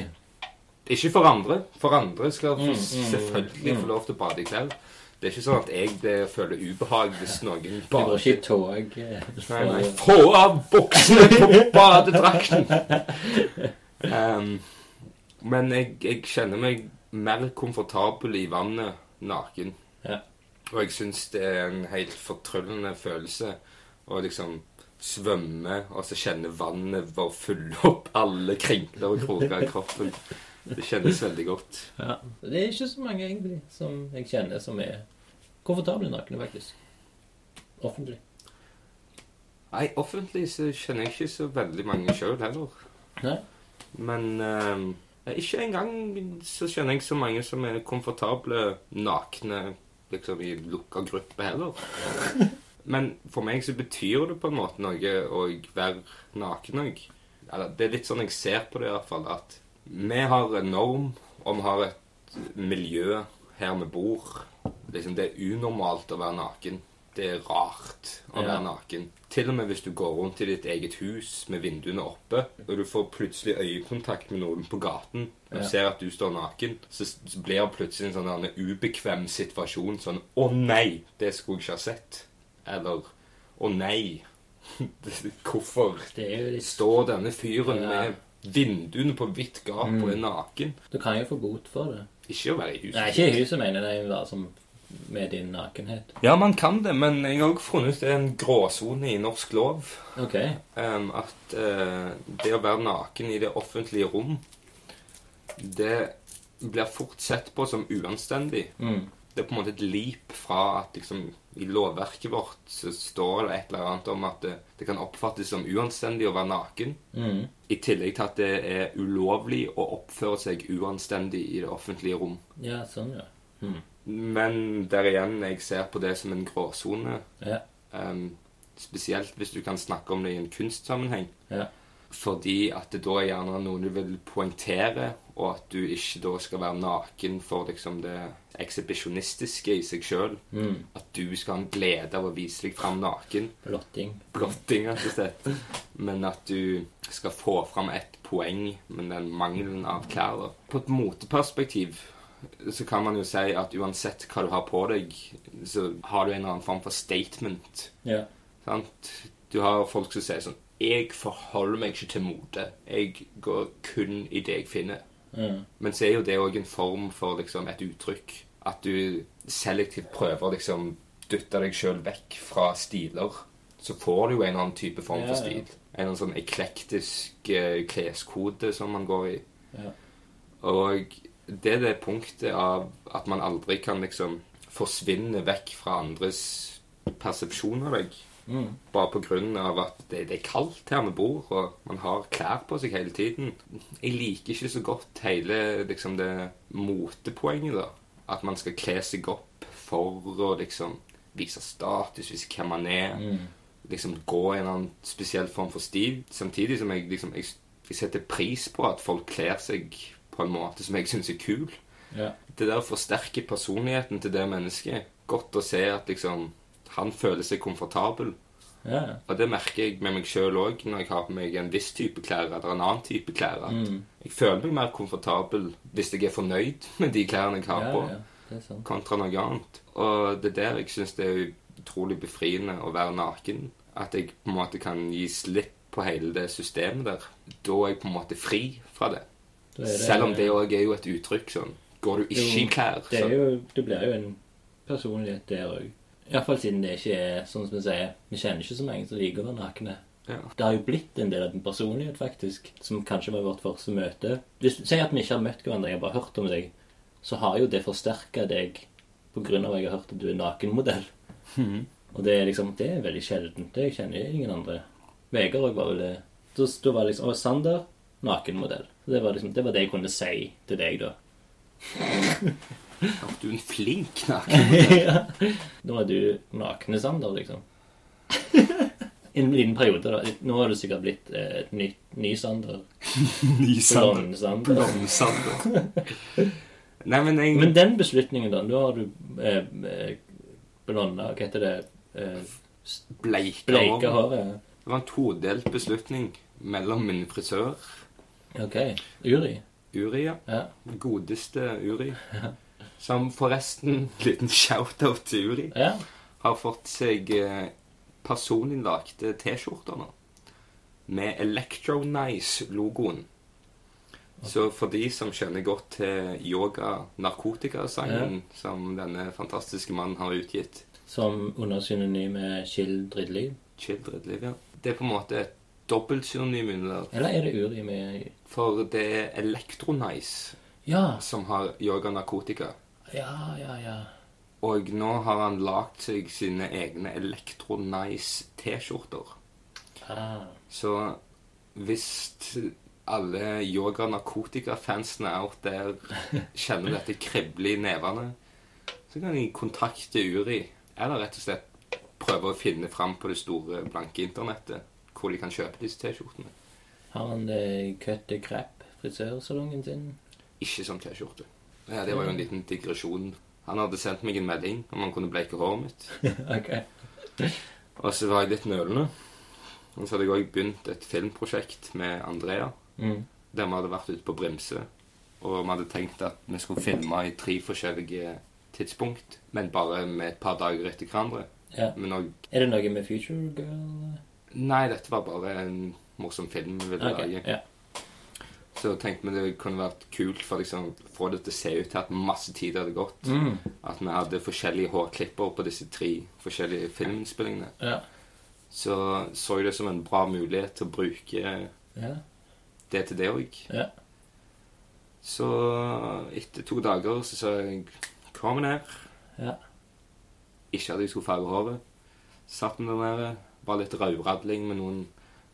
Speaker 2: Ikke for andre. For andre skal
Speaker 1: Mm,
Speaker 2: selvfølgelig få lov til å bade i klær. Det er ikke sånn at jeg det føler ubehag hvis noen
Speaker 1: Det går ikke i tog. eh,
Speaker 2: Nei, nei. Få av buksene på badedrakten! *laughs* um, men jeg, jeg kjenner meg mer komfortabel i vannet naken.
Speaker 1: Ja.
Speaker 2: Og jeg syns det er en helt fortryllende følelse å liksom svømme og så kjenne vannet bare fylle opp alle krinkler og kroker i kroppen. Det kjennes veldig godt.
Speaker 1: Ja. Det er ikke så mange egentlig som jeg kjenner som er komfortable nakne, faktisk. Offentlig.
Speaker 2: Nei, offentlig så kjenner jeg ikke så veldig mange sjøl heller.
Speaker 1: Nei?
Speaker 2: Men eh, ikke engang så kjenner jeg så mange som er komfortable nakne liksom i lukka gruppe heller. *laughs* Men for meg så betyr det på en måte noe å være naken òg. Det er litt sånn jeg ser på det i hvert fall, at vi har en norm, og vi har et miljø her vi bor. Liksom, det er unormalt å være naken. Det er rart å være naken. Til og med hvis du går rundt i ditt eget hus med vinduene oppe, og du får plutselig øyekontakt med noen på gaten, og ser at du står naken, så blir det plutselig en sånn ubekvem situasjon. Sånn 'Å nei, det skulle jeg ikke ha sett'. Eller 'Å nei, *laughs* hvorfor
Speaker 1: er litt
Speaker 2: står denne fyren
Speaker 1: Ja.
Speaker 2: med vinduene på vidt gap og er naken?'
Speaker 1: Du kan jo få bot for det.
Speaker 2: Ikke å være i huset.
Speaker 1: Nei, ikke i huset, mener jeg. Det er jo Bare som med din nakenhet.
Speaker 2: Ja, man kan det, men jeg har også funnet en gråsone i norsk lov.
Speaker 1: Ok.
Speaker 2: Um, at uh, det å være naken i det offentlige rom, det blir fort sett på som uanstendig.
Speaker 1: Mm.
Speaker 2: Det er på en måte et leap fra at liksom I lovverket vårt så står det et eller annet om at det, det kan oppfattes som uanstendig å være naken.
Speaker 1: Mm.
Speaker 2: I tillegg til at det er ulovlig å oppføre seg uanstendig i det offentlige rom.
Speaker 1: Ja, sånn, ja. Mm.
Speaker 2: Men der igjen, jeg ser på det som en gråsone.
Speaker 1: Ja.
Speaker 2: Um, spesielt hvis du kan snakke om det i en kunstsammenheng.
Speaker 1: Ja.
Speaker 2: Fordi at det da er gjerne noe du vil poengtere, og at du ikke da skal være naken for liksom det ekshibisjonistiske i seg sjøl.
Speaker 1: Mm.
Speaker 2: At du skal ha en glede av å vise deg fram naken.
Speaker 1: Blotting.
Speaker 2: Blotting, rett og slett. Men at du skal få fram et poeng med den mangelen av klær. da. På et moteperspektiv så kan man jo si at uansett hva du har på deg, så har du en eller annen form for statement.
Speaker 1: Ja.
Speaker 2: Sant? Du har folk som sier sånn Jeg forholder meg ikke til mote. Jeg går kun i det jeg finner.
Speaker 1: Mm.
Speaker 2: Men så er jo det òg en form for liksom, et uttrykk. At du selektivt prøver å liksom, dytte deg sjøl vekk fra stiler. Så får du jo en eller annen type form
Speaker 1: yeah,
Speaker 2: for
Speaker 1: stil.
Speaker 2: stil. En eller annen sånn eklektisk uh, kleskode som man går i. Og det er det punktet av at man aldri kan liksom forsvinne vekk fra andres persepsjon av deg.
Speaker 1: Mm.
Speaker 2: Bare av at det, det er kaldt her vi bor, og man har klær på seg hele tiden. Jeg liker ikke så godt hele liksom, det motepoenget, da. At man skal kle seg opp for å liksom vise status, vise hvem man er.
Speaker 1: Mm.
Speaker 2: Liksom gå i en eller annen spesiell form for stil. Samtidig som jeg liksom jeg, jeg setter pris på at folk kler seg på en måte som jeg syns er kul.
Speaker 1: Ja.
Speaker 2: Det der forsterker personligheten til det mennesket. Godt å se at liksom han føler seg komfortabel.
Speaker 1: Ja.
Speaker 2: Og det merker jeg med meg sjøl òg når jeg har på meg en viss type klær eller en annen type klær. At
Speaker 1: Mm.
Speaker 2: Jeg føler meg mer komfortabel hvis jeg er fornøyd *laughs* med de klærne jeg har
Speaker 1: Ja,
Speaker 2: på, kontra noe annet. Og det er der jeg syns det er utrolig befriende å være naken. At jeg på en måte kan gi slipp på hele det systemet der. Da er jeg på en måte fri fra det.
Speaker 1: Det-
Speaker 2: Selv om det òg er jo et uttrykk sånn. Går du ikke i klær,
Speaker 1: Det, er jo, det blir jo en personlighet der òg. Iallfall siden det ikke er sånn som vi sier Vi kjenner ikke så mange som liker å være nakne.
Speaker 2: ja.
Speaker 1: Det har jo blitt en del av den personlighet, faktisk, som kanskje var vårt første møte. Hvis Si at vi ikke har møtt hverandre, jeg har bare hørt om deg, så har jo det forsterka deg på grunn av at jeg har hørt at du er nakenmodell. Og det er liksom Det er veldig sjeldent. Det kjenner ingen andre. Vegard òg var vel det. Da, da var liksom Og Sander nakenmodell. Det var liksom Det var det jeg kunne si til deg, da.
Speaker 2: Ja, Du er en flink naken. *laughs*
Speaker 1: ja. Nå er du nakne Sander, liksom. En liten periode, da. Nå har du sikkert blitt eh, et nytt, ny Sander. *laughs*
Speaker 2: Nysander.
Speaker 1: Blond-Sander.
Speaker 2: Blomsander. Nei, men jeg
Speaker 1: Men den beslutningen, da. Nå har du eh, eh, blonda Hva heter det? Eh,
Speaker 2: bleika bleika
Speaker 1: håret.
Speaker 2: Det var en todelt beslutning mellom min frisør,
Speaker 1: Ok. Uri.
Speaker 2: Uri, ja.
Speaker 1: Ja.
Speaker 2: Godeste Uri. Som forresten, *laughs* liten shout-out til Uri,
Speaker 1: ja.
Speaker 2: har fått seg personinnlagte T-skjorter nå. Med Electro-Nice-logoen. Så for de som kjenner godt til yoga-narkotikasangen som denne fantastiske mannen har utgitt,
Speaker 1: Som under synonymet Chill Drittliv.
Speaker 2: Chill Liv, ja. Det er på en måte et dobbeltsynonym under
Speaker 1: Eller er det Uri med
Speaker 2: For det er Electronice
Speaker 1: Ja.
Speaker 2: som har yoga-narkotika.
Speaker 1: Ja, ja, ja.
Speaker 2: Og nå har han lagd seg sine egne Electronice-T-skjorter.
Speaker 1: Ah.
Speaker 2: Så hvis alle yoga-narkotika-fansene out der *laughs* kjenner dette krible i nevene, så kan de kontakte Uri, eller rett og slett prøve å finne fram på det store, blanke internettet, hvor de kan kjøpe disse T-skjortene.
Speaker 1: Har han eh, Cut the Crap, frisørsalongen sin?
Speaker 2: Ikke som T-skjorte. Ja, det var jo en liten digresjon. Han hadde sendt meg en melding om han kunne bleike håret mitt. *laughs*
Speaker 1: ok.
Speaker 2: Og så var jeg litt nølende. Og så hadde jeg òg begynt et filmprosjekt med Andrea.
Speaker 1: Mm.
Speaker 2: Der vi hadde vært ute på Brimse. Og vi hadde tenkt at vi skulle filme i tre forskjellige tidspunkt, men bare med et par dager etter hverandre.
Speaker 1: Ja.
Speaker 2: Men òg
Speaker 1: Er det noe med Future Girl?
Speaker 2: Nei, dette var bare en morsom film vi ville
Speaker 1: okay,
Speaker 2: lage.
Speaker 1: Yeah.
Speaker 2: Så tenkte vi det kunne vært kult for liksom få det til å se ut til at masse tid hadde gått.
Speaker 1: Mm.
Speaker 2: At vi hadde forskjellige hårklipper på disse tre forskjellige filminnspillingene.
Speaker 1: Ja.
Speaker 2: Så så jeg det som en bra mulighet til å bruke
Speaker 1: ja.
Speaker 2: det til det òg.
Speaker 1: Ja.
Speaker 2: Så etter to dager så sa jeg Kom ned.
Speaker 1: Ja.
Speaker 2: ikke at jeg skulle farge håret. Satt meg der Bare Var litt rødradling med noen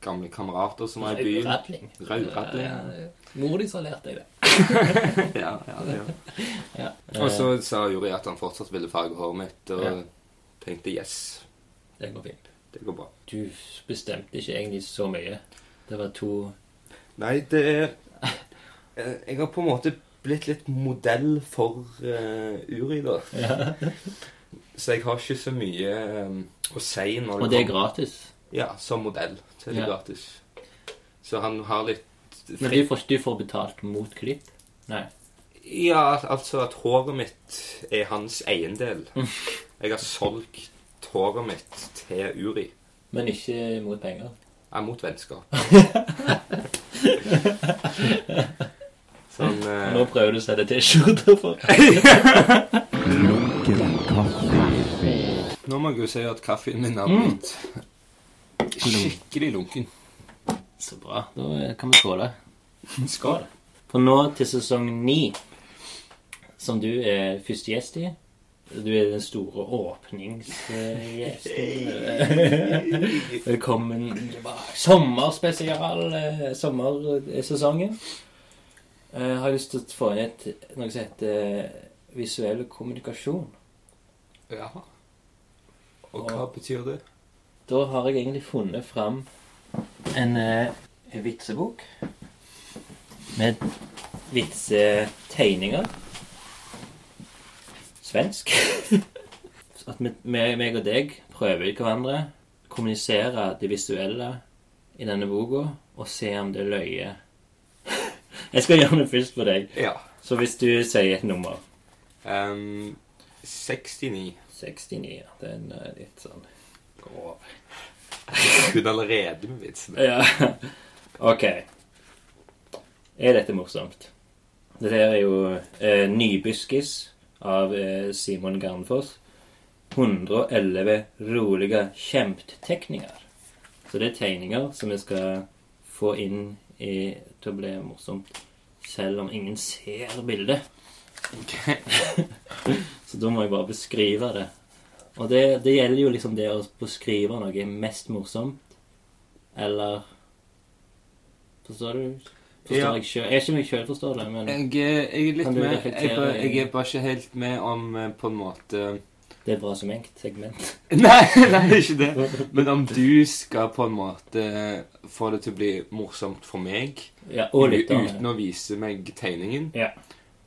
Speaker 2: gamle kamerater som var i byen.
Speaker 1: Radling.
Speaker 2: Rødradling.
Speaker 1: Ja, Mor di som har lært deg det. *laughs*
Speaker 2: Ja, ja, *laughs* ja.
Speaker 1: Ja.
Speaker 2: Og så sa Juri at han fortsatt ville farge håret mitt, og
Speaker 1: Ja.
Speaker 2: tenkte yes,
Speaker 1: Det går fint.
Speaker 2: det går bra.
Speaker 1: Du bestemte ikke egentlig så mye. Det var to
Speaker 2: Nei, det er eh, Jeg har på en måte blitt litt modell for uh, Uri, da. Så jeg har ikke så mye um, å si når det kommer
Speaker 1: Og det er gratis.
Speaker 2: Ja, som modell. Så det
Speaker 1: Ja.
Speaker 2: gratis. Så han har litt
Speaker 1: Men du får, du får betalt mot klipp? Nei.
Speaker 2: Ja, altså at håret mitt er hans eiendel. *laughs* Jeg har solgt håret mitt til Uri.
Speaker 1: Men ikke mot penger?
Speaker 2: Er mot vennskap. *laughs* sånn eh,
Speaker 1: Nå prøver du å sette T-skjorter for
Speaker 2: Nå må jeg jo si at kaffen min har
Speaker 1: Mm.
Speaker 2: Skikkelig lunken.
Speaker 1: Så bra. Da kan vi skåle. Skål. For nå til sesong ni, som du er første gjest i Du er den store åpningsgjesten. *laughs* Velkommen. Sommerspesial. eh, Sommersesongen. Jeg har lyst til å få inn et, noe som heter eh, visuell kommunikasjon.
Speaker 2: Ja. Og hva betyr det?
Speaker 1: Da har jeg egentlig funnet fram en, eh, vitsebok med vitsetegninger. Svensk. *laughs* At meg og deg prøver hverandre, kommunisere det visuelle i denne boka, og se om det løye. *laughs* Jeg skal gjøre det først for deg.
Speaker 2: Ja.
Speaker 1: Så hvis du sier et nummer
Speaker 2: um, 69.
Speaker 1: 69, ja. Den er litt sånn grov.
Speaker 2: Kunne allerede med vitsene.
Speaker 1: Ja. *laughs* Ok. Er dette morsomt? Dette er jo eh, Nybyskis av eh, Simon Garnfoss. 111 rolige kjemptekninger. Så det er tegninger som vi skal få inn i, til å bli morsomt, selv om ingen ser bildet. *laughs* Så da må jeg bare beskrive det. Og det, det gjelder jo liksom det å beskrive noe mest morsomt, eller Forstår du? Forstår
Speaker 2: Ja.
Speaker 1: jeg selv? Jeg er ikke meg sjøl forstår det, men
Speaker 2: Jeg, er- jeg er litt med. Jeg, jeg er bare ikke helt med om eh, på en måte
Speaker 1: det er bra som segment. *laughs*
Speaker 2: Nei, nei, ikke det. Men om du skal på en måte få det til å bli morsomt for meg,
Speaker 1: Ja, og litt,
Speaker 2: uten å vise meg tegningen,
Speaker 1: Ja.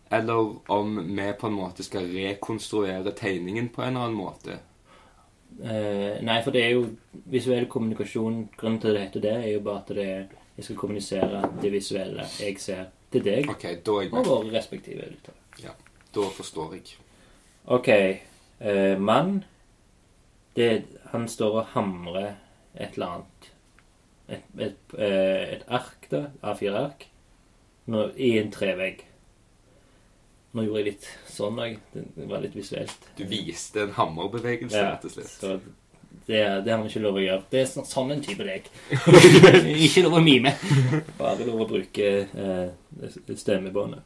Speaker 2: Eller om vi på en måte skal rekonstruere tegningen på en eller annen måte.
Speaker 1: Uh, nei, for det er jo visuell kommunikasjon Grunnen til det heter det, er jo bare at det er, jeg skal kommunisere det visuelle jeg ser, til deg
Speaker 2: okay,
Speaker 1: og våre respektive lyttere.
Speaker 2: Da forstår jeg.
Speaker 1: Ok. Uh, mann Han står og hamrer et eller annet. Et, et, eh, et ark, da. A4-ark. I en trevegg. Nå gjorde jeg litt sånn òg. Det var litt visuelt.
Speaker 2: Du viste en hammerbevegelse, rett og slett.
Speaker 1: så det, det har man ikke lov å gjøre. Det er sånn, sånn en type lek. *laughs* ikke lov å mime. Bare lov å bruke eh, stemmebåndet.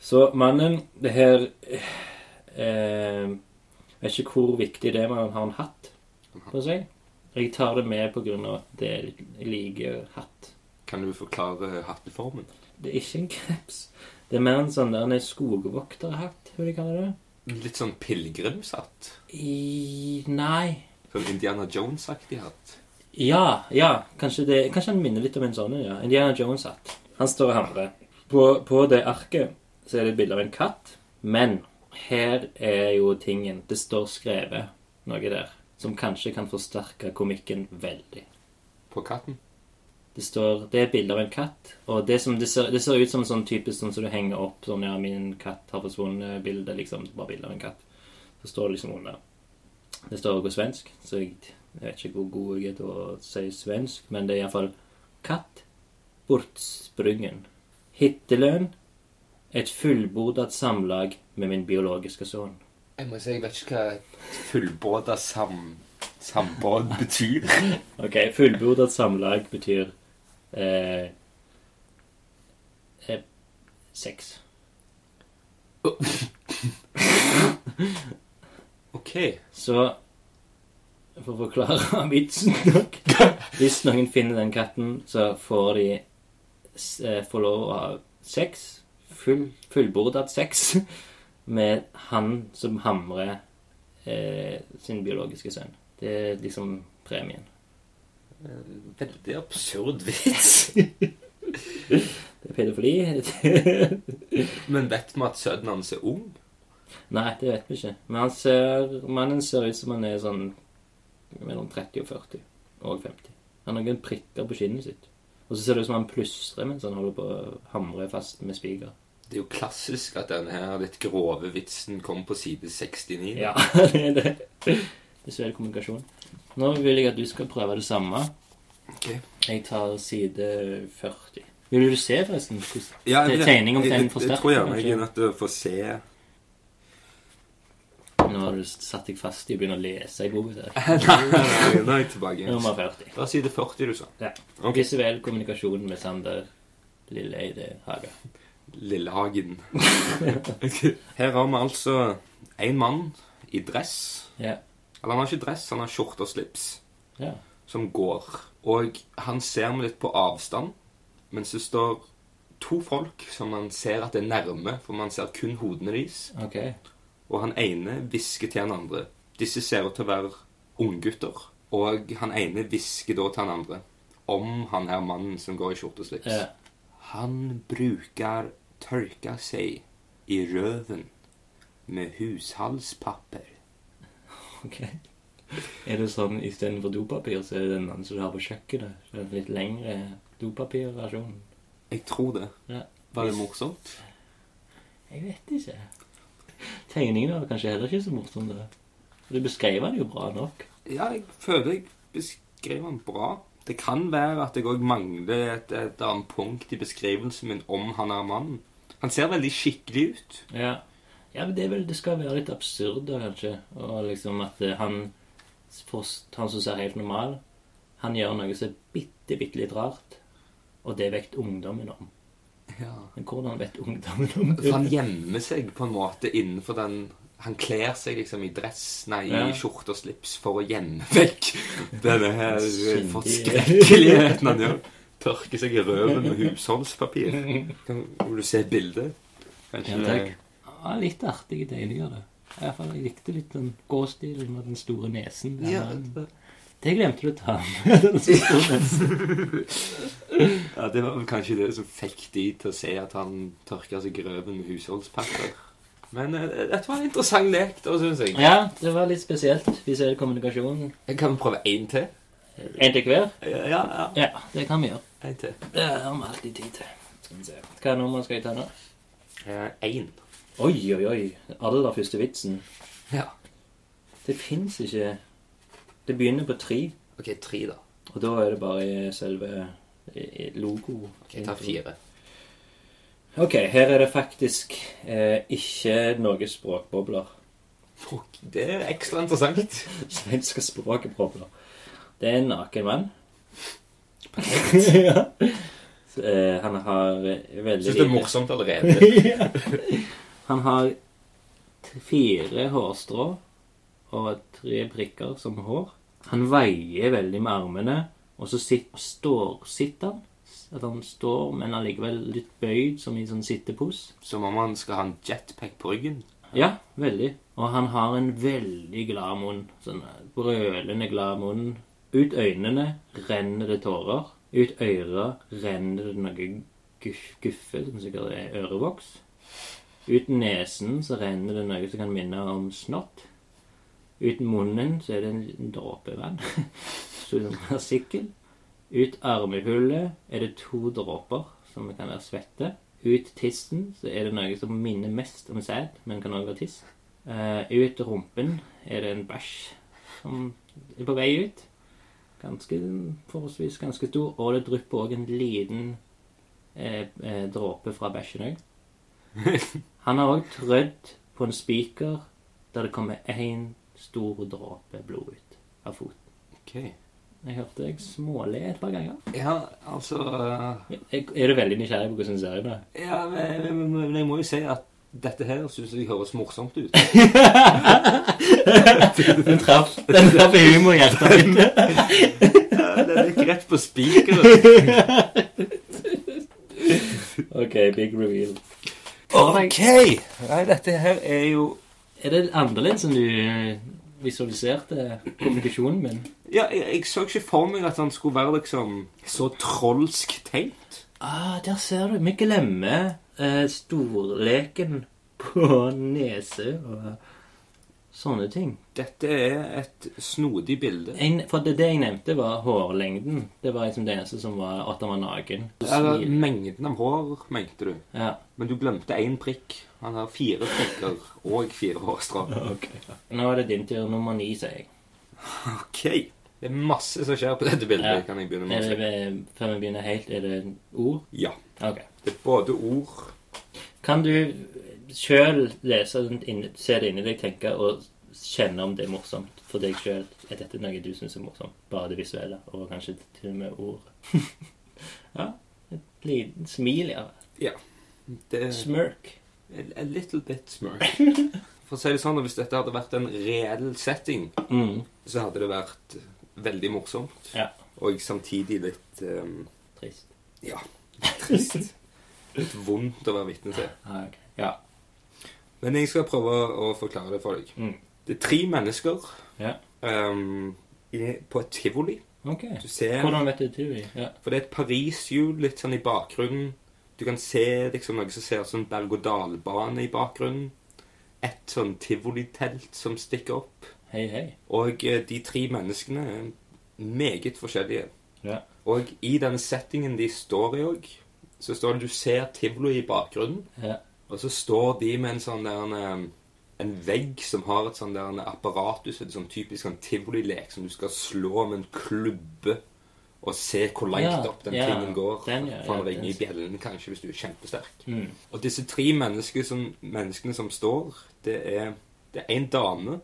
Speaker 1: Så mannen Det her eh, Vet ikke hvor viktig det er, men han har en hatt på seg. Jeg tar det med av at det er like jeg liker hatt.
Speaker 2: Kan du forklare hatteformen?
Speaker 1: Det er ikke en kreps. Det er mer en sånn der skogvokterhatt, hva de kaller det.
Speaker 2: Litt sånn pilegrimshatt.
Speaker 1: Nei.
Speaker 2: Sånn Indiana Jones-aktig hatt.
Speaker 1: Ja, ja. Kanskje, det, kanskje han minner litt om en sånn ja. Indiana Jones-hatt. Han står og hamrer. På, på det arket så er det et bilde av en katt, men her er jo tingen Det står skrevet noe der som kanskje kan forsterke komikken veldig.
Speaker 2: På katten.
Speaker 1: Det står, det er et bilde av en katt, og det, som, det, ser, det ser ut som sånn typisk sånn som du henger opp sånn ja, 'Min katt har forsvunnet'-bilde, liksom. Bare bilde av en katt. Så står det liksom under. Det står på svensk, så jeg, jeg vet ikke hvor god jeg er til å si svensk, men det er iallfall 'Katt bortsprungen'. Hittelønn. Et fullbordet samlag med min biologiske sønn.
Speaker 2: Jeg må si, jeg vet ikke hva fullbåda sam, sambåd betyr. *laughs*
Speaker 1: Ok, fullbordet samlag betyr eh, eh, sex. *laughs*
Speaker 2: OK.
Speaker 1: Så for å forklare *laughs* vitsen nok Hvis noen finner den katten, så får de eh, får lov å ha sex, full, fullbordet sex, *laughs* med han som hamrer eh, sin biologiske sønn. Det er liksom premien.
Speaker 2: Veldig absurd vits. *laughs*
Speaker 1: Det er pedofili. *laughs*
Speaker 2: Men vet vi at sønnen hans er ung?
Speaker 1: Nei, det vet vi ikke. Men han ser, mannen ser ut som han er sånn mellom 30 og 40. Og 50. Han har noen prikker på skinnet sitt. Og så ser det ut som han plystrer mens han holder på å hamre fast med spiker.
Speaker 2: Det er jo klassisk at denne litt grove vitsen kom på side 69.
Speaker 1: Ja, *laughs* det er det. Visuell kommunikasjon. Nå vil jeg at du skal prøve det samme.
Speaker 2: Ok.
Speaker 1: Jeg tar side 40. Vil du se, forresten?
Speaker 2: Ja, jeg,
Speaker 1: Det er tegning om
Speaker 2: jeg,
Speaker 1: tegn
Speaker 2: jeg, jeg tror jeg er nødt til å få se
Speaker 1: Nå har du satt deg fast i å begynne å lese i boka. *laughs*
Speaker 2: Nå er jeg tilbake.
Speaker 1: Nummer 40.
Speaker 2: Det var side 40 du sa.
Speaker 1: Ja.
Speaker 2: Okay.
Speaker 1: Visuell kommunikasjon med Sander Lilleeide Haga.
Speaker 2: Lillehagen. *laughs* Her har vi altså en mann i dress.
Speaker 1: Ja.
Speaker 2: Eller han har ikke dress, han har skjorte og slips.
Speaker 1: ja.
Speaker 2: Som går. Og han ser meg litt på avstand. Mens det står to folk som man ser at det er nærme, for man ser kun hodene deres.
Speaker 1: Okay.
Speaker 2: Og han ene hvisker til han andre. Disse ser ut til å være unggutter. Og han ene hvisker da til han andre om han her mannen som går i skjorte og slips.
Speaker 1: Ja.
Speaker 2: Han bruker tørke seg i røven med hushalspapir.
Speaker 1: Ok. Er det sånn istedenfor dopapir, så er det den andre som du har på kjøkkenet? Så er det litt lengre dopapirversjon?
Speaker 2: Jeg tror det.
Speaker 1: Ja.
Speaker 2: Var det morsomt?
Speaker 1: Jeg vet ikke. Tegningen var kanskje heller ikke så morsom. det. Du beskrev den jo bra nok.
Speaker 2: Ja, jeg føler jeg beskrev den bra. Det kan være at jeg òg mangler et, et annet punkt i beskrivelsen min om han er mannen. Han ser veldig skikkelig ut.
Speaker 1: Ja. Ja, men det, vel, det skal være litt absurd, da, kanskje. Og liksom at eh, han, han som ser helt normal, han gjør noe som er bitte, bitte litt rart. Og det vet ungdommen om.
Speaker 2: Ja.
Speaker 1: Men hvordan vet ungdommen om
Speaker 2: For han gjemmer seg på en måte innenfor den Han kler seg liksom i dress, nei,
Speaker 1: Ja.
Speaker 2: i skjorte og slips for å gjemme vekk *laughs* denne her forskrekkeligheten han gjør. Tørker seg i røven med husholdspapir. *laughs* Kan, vil du se et bilde? Kanskje
Speaker 1: Ja, takk. Ja, litt artige tegninger, det. I hvert fall, Jeg likte litt den gåstilen med den store nesen. Den
Speaker 2: Ja,
Speaker 1: der. det glemte du å ta med. *laughs* den store nesen. *laughs*
Speaker 2: Ja, Det var vel kanskje det som fikk de til å se at han tørka seg grøven med husholdspapir. Men eh, dette var en interessant lek, da, syns jeg.
Speaker 1: Ja, det var litt spesielt. Visuell kommunikasjon.
Speaker 2: Jeg kan prøve én til.
Speaker 1: En til hver?
Speaker 2: Ja, ja, ja.
Speaker 1: Ja, det kan vi gjøre.
Speaker 2: En til.
Speaker 1: Det har vi alltid tid til. Skal vi se. Hva nummer skal jeg ta nå?
Speaker 2: Én.
Speaker 1: Oi, oi, oi. Aller første vitsen.
Speaker 2: Ja.
Speaker 1: Det fins ikke Det begynner på tre,
Speaker 2: OK, tre, da.
Speaker 1: og da er det bare selve logo.
Speaker 2: Ok, Jeg tar fire.
Speaker 1: Ok, her er det faktisk eh, ikke noe språkbobler.
Speaker 2: Fuck, Det er ekstra interessant. *laughs*
Speaker 1: Svenske språkbobler. Det er en naken mann. *laughs* ja. Så, eh, han har eh, veldig
Speaker 2: Syns det er morsomt allerede. *laughs*
Speaker 1: Han har fire hårstrå og tre prikker som hår. Han veier veldig med armene, og så sit, står, sitter han. At han står, men allikevel litt bøyd, som i sånn sittepose.
Speaker 2: Som om han skal ha en jetpack på ryggen.
Speaker 1: Ja, veldig. Og han har en veldig glad munn. Sånn brølende glad munn. Ut øynene renner det tårer. Ut øra renner det noe guff, guffe, som sikkert er ørevoks. Ut nesen så renner det noe som kan minne om snott. Ut munnen så er det en liten dråpe vann. Som *laughs* en sikkel. Ut armehullet er det to dråper, som kan være svette. Ut tissen så er det noe som minner mest om sæd, men kan også være tiss. Uh, ut rumpen er det en bæsj som er på vei ut. Ganske forholdsvis ganske stor. Og det drypper òg en liten eh, eh, dråpe fra bæsjen òg. *laughs* Han har òg trødd på en spiker der det kommer én stor dråpe blod ut av foten.
Speaker 2: Ok.
Speaker 1: Jeg hørte deg småle et par ganger.
Speaker 2: Ja, altså
Speaker 1: uh... Er du veldig nysgjerrig på hvordan det ser ut? da?
Speaker 2: Ja, men, men, men jeg må jo si at Dette her syns jeg høres morsomt ut. *laughs*
Speaker 1: Den traff den traff humorhjertet mitt.
Speaker 2: Den gikk rett på spikeren.
Speaker 1: OK, big reveal.
Speaker 2: OK! Nei, dette her er jo
Speaker 1: Er det annerledes enn du eh, visualiserte kommunikasjonen min?
Speaker 2: Ja, jeg, jeg så ikke for meg at han skulle være liksom så trolsk tenkt.
Speaker 1: Ah, der ser du. Vi glemmer eh, storleken på *laughs* nese og sånne ting.
Speaker 2: Dette er et snodig bilde.
Speaker 1: En, for det, det jeg nevnte, var hårlengden. Det var liksom det eneste som var at han var naken.
Speaker 2: Eller mengden av hår, mente du.
Speaker 1: Ja.
Speaker 2: Men du glemte én prikk. Han har fire prikker og fire hårstrå. *laughs*
Speaker 1: Nå er det din tur. Nummer ni, sier jeg.
Speaker 2: Ok. Det er masse som skjer på dette bildet.
Speaker 1: Ja.
Speaker 2: kan jeg begynne med å si.
Speaker 1: før vi begynner helt, er det ord?
Speaker 2: Ja.
Speaker 1: Ok.
Speaker 2: Det er både ord
Speaker 1: Kan du sjøl lese det, se det inni deg, tenke og kjenne om det er morsomt for deg sjøl? Er dette noe du syns er morsomt? Bare det visuelle, og kanskje til og med ord? *laughs* ja. Et lite smil, ja.
Speaker 2: Ja. Det
Speaker 1: Smirk.
Speaker 2: a little bit smirk. *laughs* For å si det sånn, Hvis dette hadde vært en reell setting,
Speaker 1: Mm.
Speaker 2: så hadde det vært veldig morsomt.
Speaker 1: Ja.
Speaker 2: Og samtidig litt um,
Speaker 1: Trist.
Speaker 2: Ja, trist. *laughs* Litt vondt å være vitne til.
Speaker 1: Ah, okay. Ja.
Speaker 2: Men jeg skal prøve å forklare det for deg.
Speaker 1: Mm.
Speaker 2: Det er tre mennesker
Speaker 1: Ja.
Speaker 2: um, i- på et tivoli.
Speaker 1: Ok.
Speaker 2: Du ser
Speaker 1: Hvordan vet du det? Ja.
Speaker 2: For det er et Paris-hjul litt sånn i bakgrunnen. Du kan se liksom noe som ser ut som berg-og-dal-bane i bakgrunnen. Et sånn tivolitelt som stikker opp.
Speaker 1: Hei, hei.
Speaker 2: Og eh, de tre menneskene er meget forskjellige.
Speaker 1: Ja.
Speaker 2: Og i den settingen de står i òg, så står det du ser tivoli i bakgrunnen.
Speaker 1: Ja.
Speaker 2: Og så står de med en sånn der en, en vegg som har et sånn der en apparatus, et sånn typisk sånn tivolilek som du skal slå med en klubbe og se hvor langt
Speaker 1: Ja,
Speaker 2: opp den
Speaker 1: ja,
Speaker 2: tingen går.
Speaker 1: den, ja,
Speaker 2: for
Speaker 1: ja,
Speaker 2: å ringe i bjellen kanskje hvis du er kjempesterk.
Speaker 1: Mm.
Speaker 2: Og disse tre mennesker som, menneskene som står, det er, det er en dame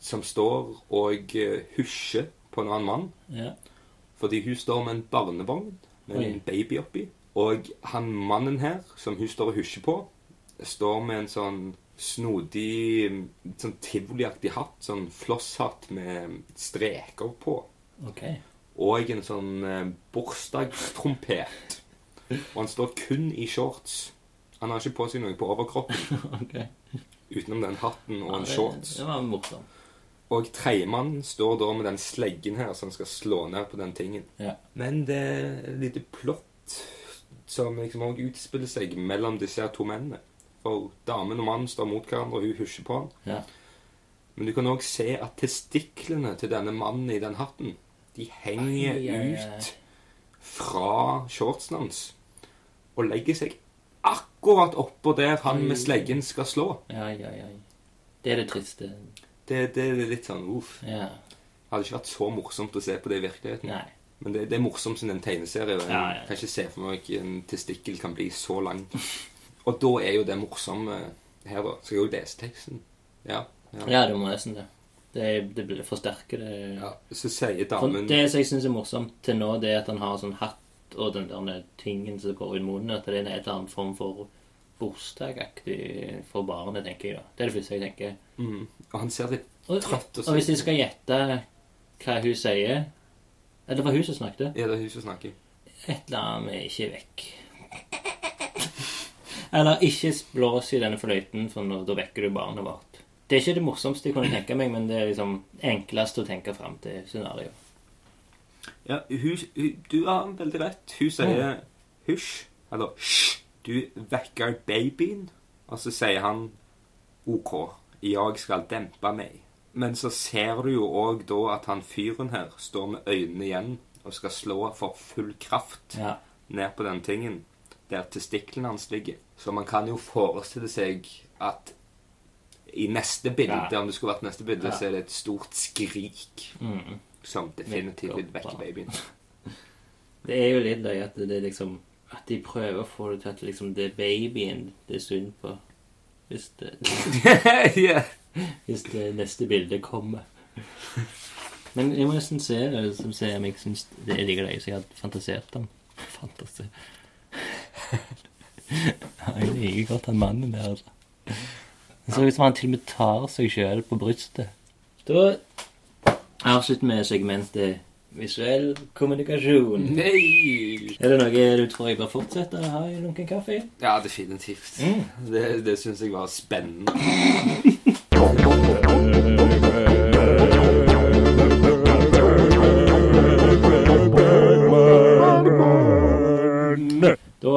Speaker 2: som står og eh, husjer på en annen mann.
Speaker 1: Ja.
Speaker 2: Fordi hun står med en barnevogn med
Speaker 1: Oi.
Speaker 2: en baby oppi. Og han mannen her, som hun står og husjer på, står med en sånn snodig sånn tivoliaktig hatt. Sånn flosshatt med streker på.
Speaker 1: Ok.
Speaker 2: Og en sånn eh, bursdagstrompet. Og han står kun i shorts. Han har ikke på seg noe på overkroppen *laughs*
Speaker 1: ok.
Speaker 2: utenom den hatten og
Speaker 1: Ja,
Speaker 2: en shorts.
Speaker 1: det var morsomt.
Speaker 2: Og tredjemannen står da med den sleggen her som skal slå ned på den tingen.
Speaker 1: Ja.
Speaker 2: Men det er et lite plott som liksom også utspiller seg mellom disse her to mennene. For damen og mannen står mot hverandre, og hun husjer på han.
Speaker 1: Ja.
Speaker 2: Men du kan òg se at testiklene til denne mannen i den hatten, de henger
Speaker 1: Ai, ai, ai.
Speaker 2: ut fra shortsen hans og legger seg akkurat oppå der han med sleggen skal slå.
Speaker 1: Ja, ja, ja. Det er det triste.
Speaker 2: Det, det er litt sånn uff.
Speaker 1: Ja.
Speaker 2: Det hadde ikke vært så morsomt å se på det i virkeligheten.
Speaker 1: Nei.
Speaker 2: Men det, det er morsomt som en tegneserie. Jeg
Speaker 1: Ja, ja.
Speaker 2: kan ikke se for meg at en testikkel kan bli så lang. *laughs* Og da er jo det morsomme her, da. Skal jeg òg lese teksten? Ja. ja.
Speaker 1: Ja, du må nesten det. Det, det blir forsterker det.
Speaker 2: ja. Så sier
Speaker 1: For
Speaker 2: damen
Speaker 1: det som jeg syns er morsomt til nå, det er at han har sånn hatt og den der tingen som går i munnen, at det er en eller annen form for bursdagaktig for barnet, tenker jeg da. Det er det første jeg tenker.
Speaker 2: mm, Og han ser litt
Speaker 1: Og,
Speaker 2: trøtt
Speaker 1: og hvis jeg skal gjette hva hun sier Eller det var hun som snakket.
Speaker 2: Er det hun som snakker?
Speaker 1: Et eller annet med 'ikke vekk'. Eller 'ikke blås i denne fløyten, for nå, da vekker du barnet vårt'. Det er ikke det morsomste jeg kunne tenke meg, men det er liksom enklest å tenke fram til scenario.
Speaker 2: Ja, hun, hun, du har veldig rett. Hun sier hysj, eller hysj, du vekker babyen. Og så sier han OK, jeg skal dempe meg. Men så ser du jo òg da at han fyren her står med øynene igjen og skal slå for full kraft
Speaker 1: Ja.
Speaker 2: ned på den tingen der testiklene hans ligger. Så man kan jo forestille seg at i neste bilde,
Speaker 1: Ja.
Speaker 2: om det skulle vært neste bilde,
Speaker 1: Ja.
Speaker 2: så er det et stort skrik
Speaker 1: Mm.
Speaker 2: som definitivt vil vekke babyen. *laughs*
Speaker 1: Det er jo litt løye at det er liksom At de prøver å få det til at liksom det er babyen det er synd på. Hvis det, *laughs*
Speaker 2: yeah.
Speaker 1: hvis det neste bildet kommer. Men jeg må nesten se det som ser om jeg syns det er like løye som jeg hadde fantasert om. Fantasi. Jeg liker godt han mannen der, altså. Det ser ut som han til og med tar seg sjøl på brystet. Da avslutter vi segmentet visuell kommunikasjon.
Speaker 2: Nei!
Speaker 1: Er det noe du tror jeg bør fortsette å ha i lunken kaffe?
Speaker 2: Ja, definitivt. Det, det syns jeg var spennende.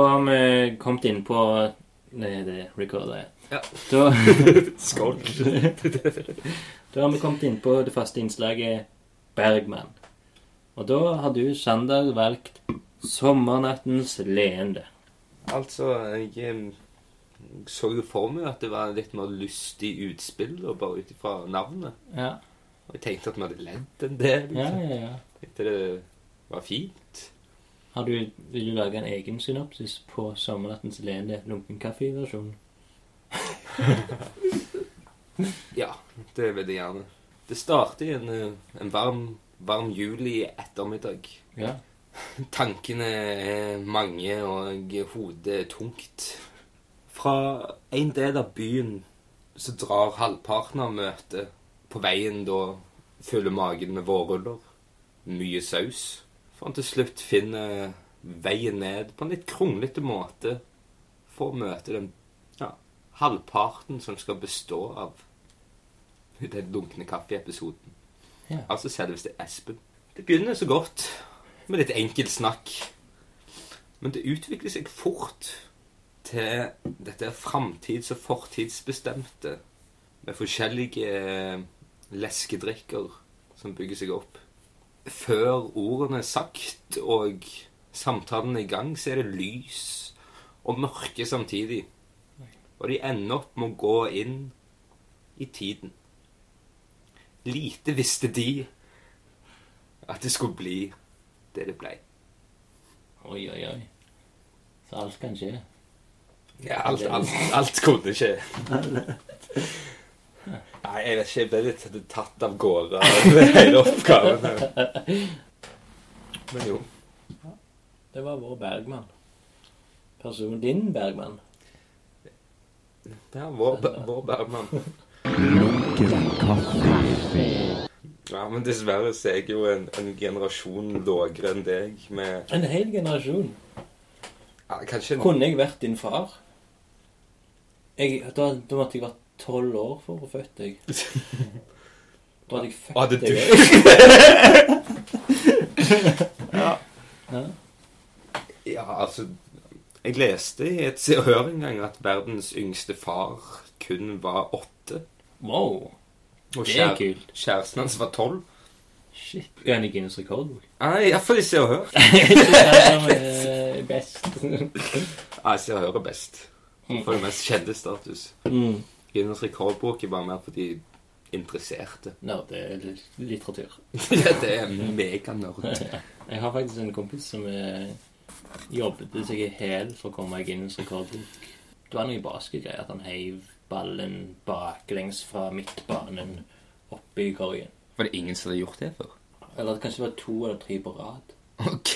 Speaker 1: Har vi kommet inn på Nei, det recorder jeg.
Speaker 2: Ja.
Speaker 1: Da, *laughs*
Speaker 2: Skål. *laughs*
Speaker 1: da har vi kommet inn på det faste innslaget Bergman. Og da har du, Sander, valgt 'Sommernattens leende'.
Speaker 2: Altså, jeg em, så jo for meg at det var litt mer lystig utspill, da, bare ut ifra navnet.
Speaker 1: Ja,
Speaker 2: Og jeg tenkte at vi hadde ledd en del.
Speaker 1: ja,
Speaker 2: Liksom.
Speaker 1: ja. ja.
Speaker 2: Tenkte det var fint.
Speaker 1: Har du, vil du lage en egen synopsis på 'Sommernattens lene lunkenkaffe-versjon? *laughs*
Speaker 2: Ja, det vil jeg gjerne. Det starter i en, eh, en varm, varm juli ettermiddag.
Speaker 1: Ja. *laughs*
Speaker 2: Tankene er mange, og hodet er tungt. Fra en del av byen så drar halvparten av møtet på veien da fyller magen med vårruller, mye saus, for han til slutt finner veien ned på en litt kronglete måte for å møte den ja, halvparten som skal bestå av den lunkne kaffeepisoden.
Speaker 1: Ja.
Speaker 2: Altså selveste Espen. Det begynner så godt med litt enkelt snakk. Men det utvikler seg fort til dette framtids- og fortidsbestemte med forskjellige eh, leskedrikker som bygger seg opp. Før ordene er sagt og samtalen er i gang, så er det lys og mørke samtidig. Og de ender opp med å gå inn i tiden. Lite visste de at det skulle bli det det blei.
Speaker 1: Oi, oi, oi. Så alt kan skje.
Speaker 2: Ja, alt, alt, alt kunne skje. *laughs* Nei, jeg vet ikke. Jeg ble litt tatt av gårde av hele oppgaven. Men jo.
Speaker 1: Det var vår Bergman. Person din Bergman.
Speaker 2: Ja, vår, vår Bergman. Ja, men dessverre så er jeg jo en, en generasjon lavere enn deg med
Speaker 1: En hel generasjon.
Speaker 2: ja, Kanskje en
Speaker 1: Kunne jeg vært din far? Jeg, da, da måtte jeg vært tolv år for å født deg. *laughs* Da hadde jeg født
Speaker 2: Hadde du *laughs*
Speaker 1: Ja.
Speaker 2: Ja, altså Jeg leste i et Se og Hør en gang at verdens yngste far kun var åtte.
Speaker 1: Wow.
Speaker 2: Og
Speaker 1: Det er kult.
Speaker 2: kjæresten hans var tolv.
Speaker 1: Shit. Er han i Guinness rekordbok?
Speaker 2: Nei, iallfall *laughs* i Se og Hør.
Speaker 1: Er best.
Speaker 2: Ja, Se og Hør er best. For det mest kjente status.
Speaker 1: Mm.
Speaker 2: Guinness rekordbok er bare mer for de interesserte. *laughs*
Speaker 1: Nå, det er litteratur. *laughs*
Speaker 2: Ja, det er meganerd. *laughs*
Speaker 1: Jeg har faktisk en kompis som eh, jobbet seg i hæl for å komme i Guinness rekordbok. Det var noe basketgreier at han heiv ballen baklengs fra midtbanen opp i korgen.
Speaker 2: Var det ingen som hadde gjort det før?
Speaker 1: Eller kanskje det var to eller tre på rad.
Speaker 2: Ok!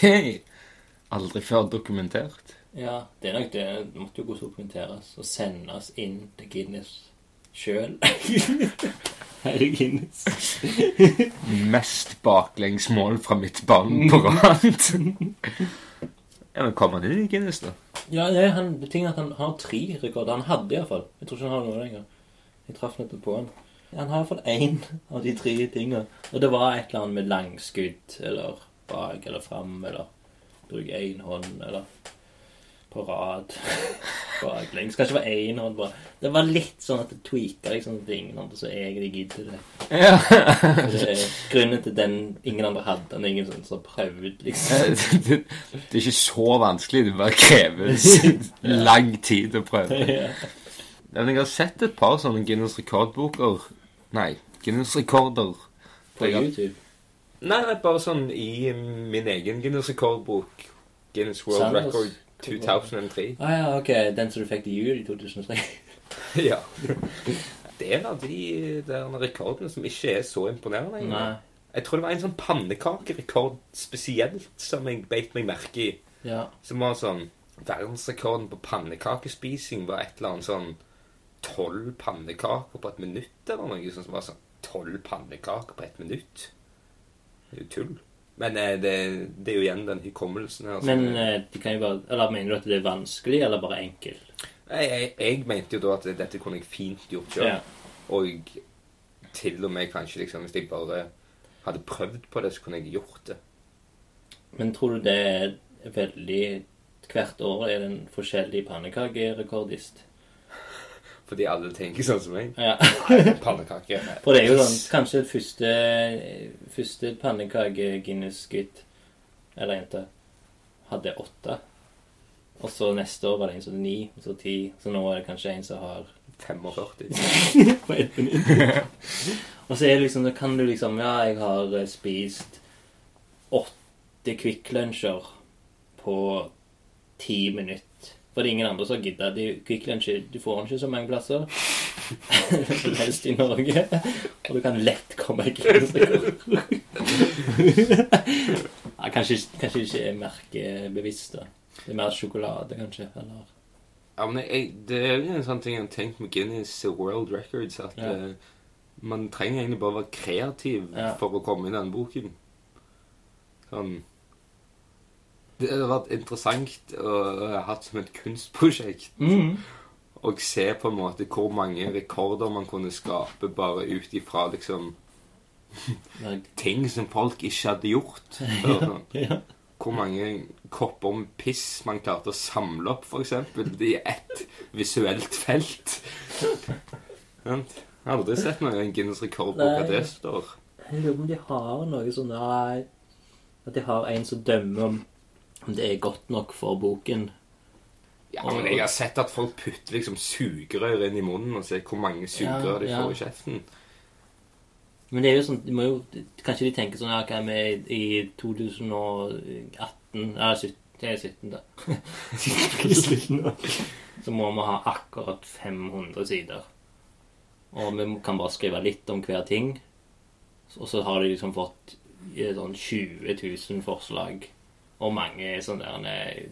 Speaker 2: Aldri før dokumentert.
Speaker 1: Ja, det er nok det. Det måtte jo godt dokumenteres og sendes inn til Guinness sjøl. *laughs* Herre Guinness.
Speaker 2: Mest baklengsmål fra midtbanen på rad. ja, men kom han inn i Guinness, da?
Speaker 1: Ja, det er han, er at han har tre rekorder. Han hadde iallfall. Jeg tror ikke han har noe lenger. Jeg traff nettopp på han. Han har iallfall én av de tre tinga. Og det var et eller annet med langskudd eller bak eller fram eller bruk én hånd eller på rad *laughs* baklengs. Kanskje det var én hånd bare. Det var litt sånn at det tweaka liksom til ingen andre, så egentlig gidder det.
Speaker 2: Ja. *laughs*
Speaker 1: Grunnen til den ingen andre hadde den. Ingen sånn som prøvde, liksom. *laughs*
Speaker 2: det, det er ikke så vanskelig. Det bare krever lang tid å prøve.
Speaker 1: Ja.
Speaker 2: Jeg har sett et par sånne Guinness rekordboker Nei, Guinness rekorder.
Speaker 1: På YouTube.
Speaker 2: Nei, nei, bare sånn i min egen Guinness rekordbok. Guinness World
Speaker 1: Sanders.
Speaker 2: Record 2003.
Speaker 1: Ah, ja, ok. Den som du fikk til jul i 2003. *laughs*
Speaker 2: ja. Det er en av de der rekordene som ikke er så imponerende.
Speaker 1: Nei.
Speaker 2: Jeg tror det var en sånn pannekakerekord spesielt som jeg beit meg merke i.
Speaker 1: Ja.
Speaker 2: Som var sånn Verdensrekorden på pannekakespising var et eller annet sånn tolv pannekaker på et minutt, eller noe sånt som var sånn tolv pannekaker på et minutt. Det er jo tull. Men eh, det, det er jo igjen den hukommelsen her. Altså.
Speaker 1: Men eh, de kan jo bare Eller mener du at det er vanskelig, eller bare enkelt?
Speaker 2: jeg, jeg, jeg mente jo da at dette kunne jeg fint gjort sjøl.
Speaker 1: Ja.
Speaker 2: Og til og med kanskje liksom, hvis jeg bare hadde prøvd på det, så kunne jeg gjort det.
Speaker 1: Men tror du det er veldig Hvert år er det en forskjellig pannekakerekordist?
Speaker 2: Fordi alle tenker sånn som meg.
Speaker 1: Ja.
Speaker 2: Pannekake. *laughs*
Speaker 1: For det er jo sånn Kanskje første, første pannekake-Guinness-gutt eller jente hadde åtte. Og så neste år var det en som hadde ni, og så ti. Så nå er det kanskje en som har
Speaker 2: 45. *laughs*
Speaker 1: på ett minutt. og så er det liksom, da kan du liksom Ja, jeg har eh, spist åtte Kvikk Lunsjer på ti minutter. For det er ingen andre som gidder. De- Kvikk du får den ikke så mange plasser. *laughs* Helst i Norge. Og du kan lett komme Guinness-rekord. ja, kanskje, kanskje ikke er merkebevisst, da. Det er mer sjokolade, kanskje. Eller
Speaker 2: Ja, men jeg, det er jo en sånn ting jeg har tenkt med Guinness World Records, at
Speaker 1: Ja.
Speaker 2: uh, man trenger egentlig bare være kreativ
Speaker 1: Ja.
Speaker 2: for å komme i den boken. Sånn Det hadde vært interessant å ha hatt som et kunstprosjekt.
Speaker 1: mm.
Speaker 2: Og se på en måte hvor mange rekorder man kunne skape bare ut ifra liksom *laughs* ting som folk ikke hadde gjort. sånn.
Speaker 1: ja.
Speaker 2: Hvor mange kopper med piss man klarte å samle opp, f.eks. i ett visuelt felt. Jeg har aldri sett noe Guinness-rekord på hva
Speaker 1: Nei.
Speaker 2: det står.
Speaker 1: Jeg lurer på om de har noe sånn At de har en som dømmer om om det er godt nok for boken.
Speaker 2: Ja, men Jeg har sett at folk putter liksom sugerør inn i munnen og ser hvor mange sugerør
Speaker 1: Ja,
Speaker 2: de
Speaker 1: ja.
Speaker 2: får i kjeften.
Speaker 1: Men det er jo sånn de må jo, Kanskje de tenker sånn ja, hva er vi i 2018 Eller 17, det er 17, da. I slutten av- Så må vi ha akkurat 500 sider. Og vi kan bare skrive litt om hver ting. Og så har de liksom fått eh, sånn 20 000 forslag. Og mange sånne der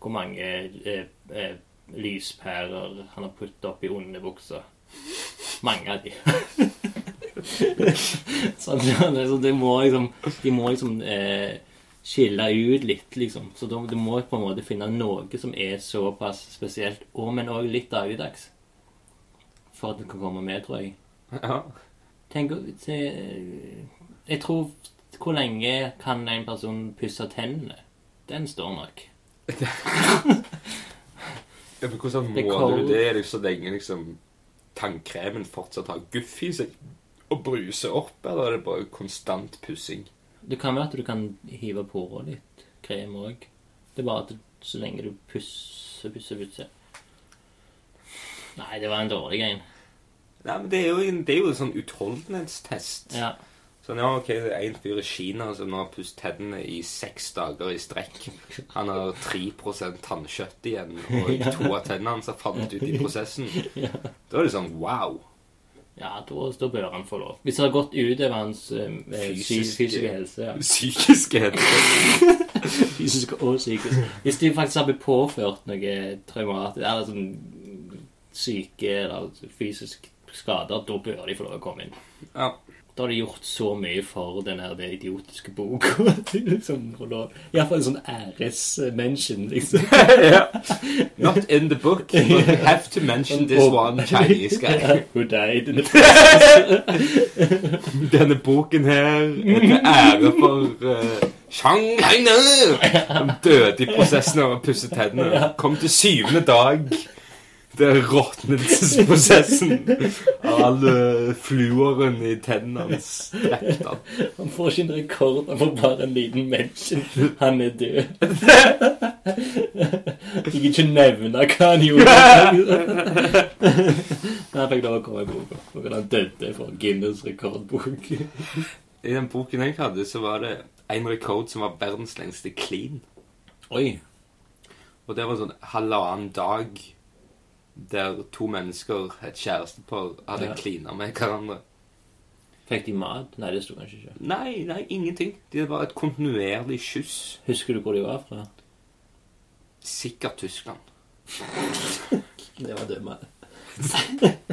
Speaker 1: Hvor mange eh, eh, lyspærer han har puttet opp i underbuksa. Mange av de. *laughs* sånn, ja, det, så det må liksom De må liksom eh, skille ut litt, liksom. Så du må på en måte finne noe som er såpass spesielt, og, men òg litt dagligdags. For at det kan komme med, tror jeg.
Speaker 2: Ja.
Speaker 1: Tenk Jeg tror Hvor lenge kan en person pusse tennene? Den står nok. *laughs*
Speaker 2: Ja, men Hvordan
Speaker 1: Det er
Speaker 2: måler du det så lenge liksom, tannkremen fortsatt har guff i seg og bruser opp, eller er det bare konstant pussing?
Speaker 1: Det kan være at du kan hive på litt krem òg. Det er bare at så lenge du pusser, pusser, pusser Nei, det var en dårlig en.
Speaker 2: Nei, men Det er jo en, det er jo en sånn utholdenhetstest.
Speaker 1: Ja.
Speaker 2: Sånn, ja, ok, det er en fyr i Kina som nå har pusset tennene i seks dager i strekk. Han har 3 tannkjøtt igjen, og to av tennene hans har falt ut i prosessen. Da er det sånn wow.
Speaker 1: Ja, da, da bør han få lov. Hvis det har gått utover hans eh,
Speaker 2: Fysiske-
Speaker 1: fysiske, fysiske helse. Ja.
Speaker 2: Psykiske helse. *laughs*
Speaker 1: Fysisk og psykisk. Hvis de faktisk har blitt påført noe traumatisk eller sånn syke eller fysisk skader, da bør de få lov å komme inn.
Speaker 2: Ja.
Speaker 1: Da har de gjort så mye for den her det idiotiske boka. liksom får lov- Iallfall en sånn æresmention, liksom. *laughs*
Speaker 2: Not in the book, but you *laughs* have to mention this one Chinese guy. *laughs*
Speaker 1: Who died in the
Speaker 2: Denne boken her er til ære for uh, Shang Haine, som døde i prosessen av å pusse tennene. Kom til syvende dag. Det er råtnelsesprosessen av alle fluoren i tennene hans. Drepte han.
Speaker 1: Han får ikke en rekord, han får bare en liten mention. Han er død. Jeg vil ikke nevne hva han gjorde. Men han fikk lov å komme i boka. For han døde for Guinness rekordbok.
Speaker 2: I den boken jeg hadde, så var det en rekord som var verdens lengste clean.
Speaker 1: Oi.
Speaker 2: Og det var sånn halvannen dag der to mennesker, et kjærestepar, hadde
Speaker 1: Ja.
Speaker 2: klina med hverandre.
Speaker 1: Fikk de mat? Nei, det sto kanskje ikke.
Speaker 2: Nei, nei, ingenting. Det var et kontinuerlig kyss.
Speaker 1: Husker du hvor de var fra?
Speaker 2: Sikkert Tyskland. *laughs*
Speaker 1: Det var dømme. *laughs*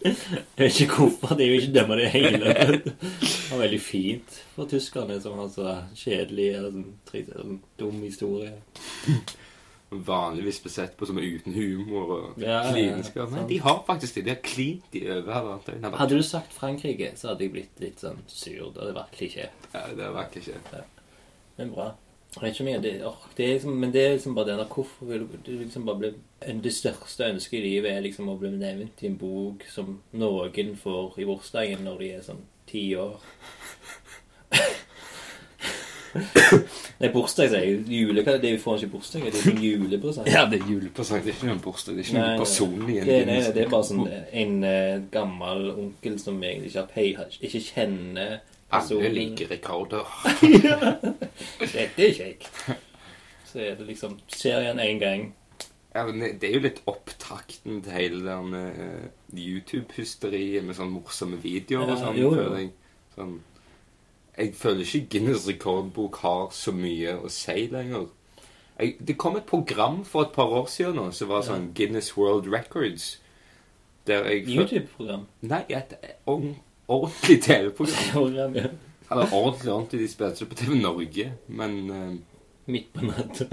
Speaker 1: Jeg vet ikke hvorfor. De vil ikke dømme det hele. Det var veldig fint for tyskerne, som har så kjedelig eller sånn, sånn dum historie.
Speaker 2: Vanligvis besett på som er uten humor og
Speaker 1: Ja, ja,
Speaker 2: kliniskap. Men de har faktisk det. De har klint de over hverandre.
Speaker 1: Hadde du sagt Frankrike, så hadde jeg blitt litt sånn sur. Det hadde virkelig klisjé.
Speaker 2: Ja, det har vært ikke
Speaker 1: Men bra. Jeg vet ikke om jeg, det, or, det er liksom, men det er liksom bare det der Hvorfor vil du liksom bare bli Det største ønsket i livet er liksom å bli nevnt i en bok som noen får i bursdagen når de er sånn ti år. *laughs* Nei, bursdag, sier jeg. Jule, hva er det vi får ikke bursdag? Er det en julepresang?
Speaker 2: Ja, det er julepresang. Det er ikke noen bursdag. Det er ikke noe personlig.
Speaker 1: Det, nei, nei, det er bare sånn en uh, gammel onkel som egentlig ikke, har ikke kjenner
Speaker 2: Alle liker rekorder. *laughs*
Speaker 1: Dette er kjekt. Så er det liksom serien én gang.
Speaker 2: Ja, men det- er jo litt opptakten til hele den uh, YouTube-hysteriet med sånne morsomme videoer og
Speaker 1: Ja,
Speaker 2: sånn.
Speaker 1: jo, jo.
Speaker 2: Sånn, jeg føler ikke Guinness rekordbok har så mye å si lenger. Jeg, det kom et program for et par år siden nå som var sånn Guinness World Records. Der jeg
Speaker 1: YouTube-program.
Speaker 2: Nei, et ord- ordentlig TV-program. *laughs*
Speaker 1: Program, ja.
Speaker 2: Eller ordentlig, ordentlig. De spilte det på TV Norge, men uh,
Speaker 1: Midt på natta.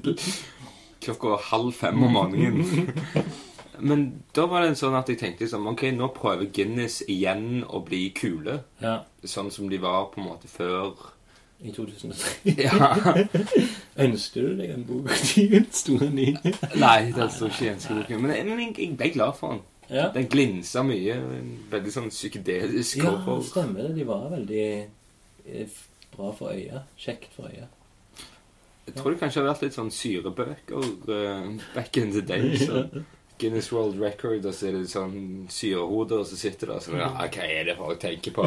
Speaker 1: *laughs*
Speaker 2: klokka halv fem om morgenen. *laughs* Men da var det sånn at jeg tenkte liksom, ok, nå prøver Guinness igjen å bli kule.
Speaker 1: Ja.
Speaker 2: Sånn som de var på en måte før.
Speaker 1: I 2003.
Speaker 2: Ja. *laughs*
Speaker 1: Ønsker du deg en bok til sto den i?
Speaker 2: Nei, det står ikke i ønskeboken. Men, men jeg, jeg ble glad for den.
Speaker 1: Ja.
Speaker 2: Den glinsa mye. Veldig sånn psykedelisk
Speaker 1: ja,
Speaker 2: cover.
Speaker 1: stemmer det. De var veldig eh, bra for øya. Kjekt for øya.
Speaker 2: Jeg tror det kanskje har vært litt sånn syrebøker uh, back in the day. Så *laughs* Guinness World Record, og så er det sånn syrehoder, og så sitter det sånn ja, Hva er det folk tenker på?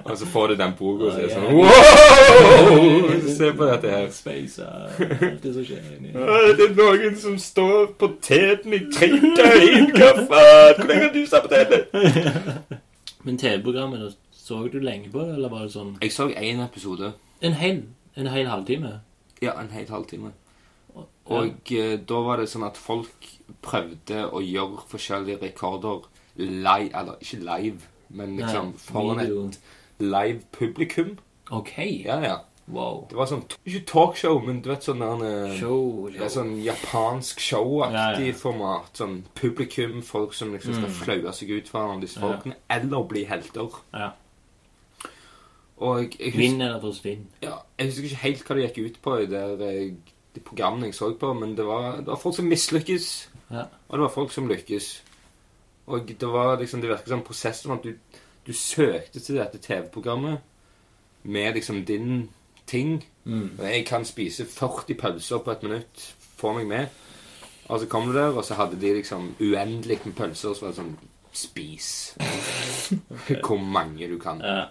Speaker 2: Og så får du den boka, og så er det sånn Wow! Se på dette her.
Speaker 1: Space alt det som skjer inni
Speaker 2: Det er noen som står på teten i tre døgn! Hva faen? Hvor lenge har du teten?
Speaker 1: Men TV-programmet, så du lenge på det, eller var det sånn
Speaker 2: Jeg så én episode.
Speaker 1: En hel, en hel halvtime?
Speaker 2: Ja, en hel halvtime. Og ja. da var det sånn at folk prøvde å gjøre forskjellige rekorder live, eller ikke live, men liksom
Speaker 1: Nei,
Speaker 2: foran et live publikum.
Speaker 1: OK.
Speaker 2: Ja, ja.
Speaker 1: Wow.
Speaker 2: Det var sånn, ikke talkshow, men du vet sånn der, eh,
Speaker 1: Show,
Speaker 2: det er sånn japansk showaktig
Speaker 1: Ja, ja.
Speaker 2: format. Sånn publikum, folk som liksom skal flaue seg ut foran disse
Speaker 1: Ja.
Speaker 2: folkene, eller bli helter.
Speaker 1: Ja.
Speaker 2: Og jeg, jeg,
Speaker 1: Vinn eller forsvinn.
Speaker 2: ja, jeg husker ikke helt hva det gikk ut på der det, eh, de programmene jeg så på, men det var, det var folk som mislykkes.
Speaker 1: Ja.
Speaker 2: Og det var folk som lykkes. Og det var liksom, det virket som prosessen at du, du søkte til dette TV-programmet med liksom din ting.
Speaker 1: Mm.
Speaker 2: Jeg kan spise 40 pølser på et minutt. Få meg med. Og så kom du der, og så hadde de liksom uendelig med pølser. Og så var det sånn Spis. *laughs* Hvor mange du kan.
Speaker 1: Ja.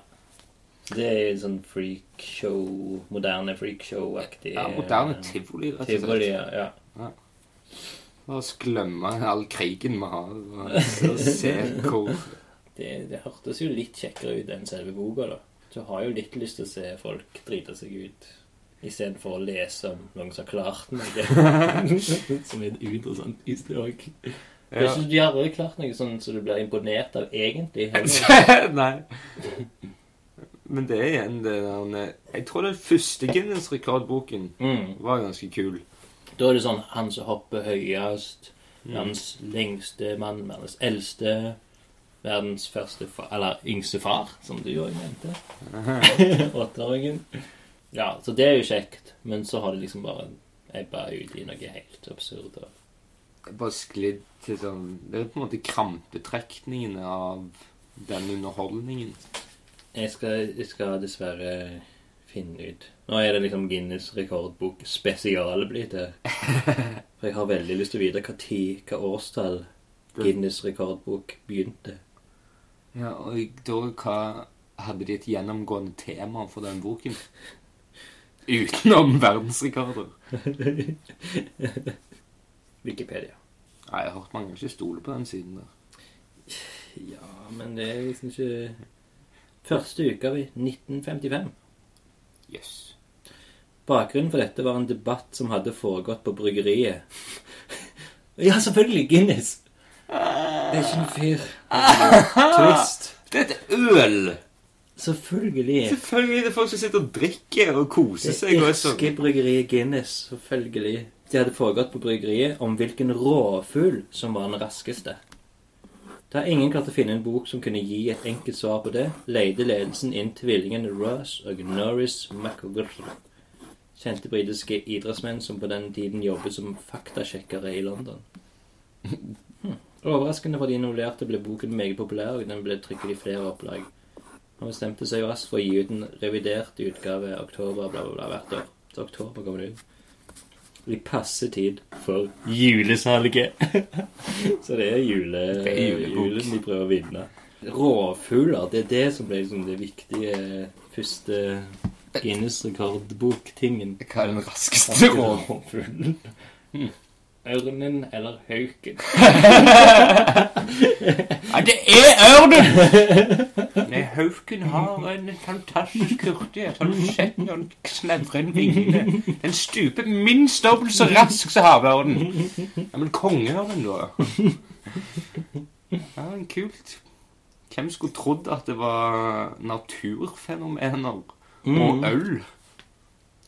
Speaker 1: Det er jo sånn freakshow Moderne freakshow-aktig.
Speaker 2: Ja, moderne tivoli, rett og slett.
Speaker 1: Tivoli, ja. ja.
Speaker 2: La oss glemme all krigen vi har, og *laughs* se hvor
Speaker 1: Det, det hørtes jo litt kjekkere ut enn selve boka, da. Du har jo litt lyst til å se folk drite seg ut. Istedenfor å lese om noen som har klart noe. *laughs* som er uinteressant i språk. Det er
Speaker 2: Ja.
Speaker 1: ikke, de har aldri klart noe sånn som du blir imponert av egentlig. *laughs*
Speaker 2: Nei. Men det er igjen det der Jeg tror den første Guinness-rekordboken
Speaker 1: Mm.
Speaker 2: var ganske kul.
Speaker 1: Da er det sånn han som hopper høyest, verdens lengste mann, verdens eldste, verdens første far, eller yngste far, som du jo mente. *laughs* Åtteåringen. Ja, så det er jo kjekt, men så har det liksom bare ebba ut i noe helt absurd. og-
Speaker 2: bare sklidd til sånn Det er på en måte krampetrekningene av den underholdningen.
Speaker 1: Jeg skal, jeg skal dessverre finne ut Nå er det liksom Guinness rekordbok spesial blitt det. *laughs* For jeg har veldig lyst til å vite hva tid, hva årstall Guinness rekordbok begynte.
Speaker 2: Ja, og da hva Hadde de et gjennomgående tema for den boken? *laughs* Utenom verdensrekorder. *laughs*
Speaker 1: Wikipedia.
Speaker 2: Nei, jeg har hørt mange ikke stole på den siden der.
Speaker 1: Ja, men det er liksom ikke Første uka i 1955.
Speaker 2: Jøss.
Speaker 1: Bakgrunnen for dette var en debatt som hadde foregått på bryggeriet. *laughs* ja, selvfølgelig! Guinness! Det er ikke en fyr.
Speaker 2: Twist. Det er et øl.
Speaker 1: Selvfølgelig.
Speaker 2: Selvfølgelig det er folk som sitter og drikker og koser seg. Det sånn.
Speaker 1: irske bryggeriet Guinness. Selvfølgelig. De hadde foregått på bryggeriet om hvilken råfugl som var den raskeste. Da ingen klarte å finne en bok som kunne gi et enkelt svar på det, leide ledelsen inn tvillingene Russ og Norris McGurr, Kjente britiske idrettsmenn som på den tiden jobbet som faktasjekkere i London. Hm. Overraskende for de involverte ble boken meget populær, og den ble trykket i flere opplag. Han bestemte seg raskt for å gi ut en revidert utgave oktober bla, bla, bla, hvert år. Så oktober kommer det ut. I passe tid for julesalget. *laughs* Så det er, jule,
Speaker 2: Det er
Speaker 1: julen de prøver å vinne. Råfugler, det er det som ble liksom det viktige første Guinness-rekordbok-tingen.
Speaker 2: Hva er den raskeste råd?
Speaker 1: Ørnen eller hauken? *laughs*
Speaker 2: Ja, det er ørnen! *laughs* Nei, hauken har en fantastisk hurtighet. Har du sett når den snevrer inn vingene? Den stuper minst dobbelt så raskt som havørnen. Ja, men kongeørnen, da? Ja, men kult. Hvem skulle trodd at det var naturfenomener og øl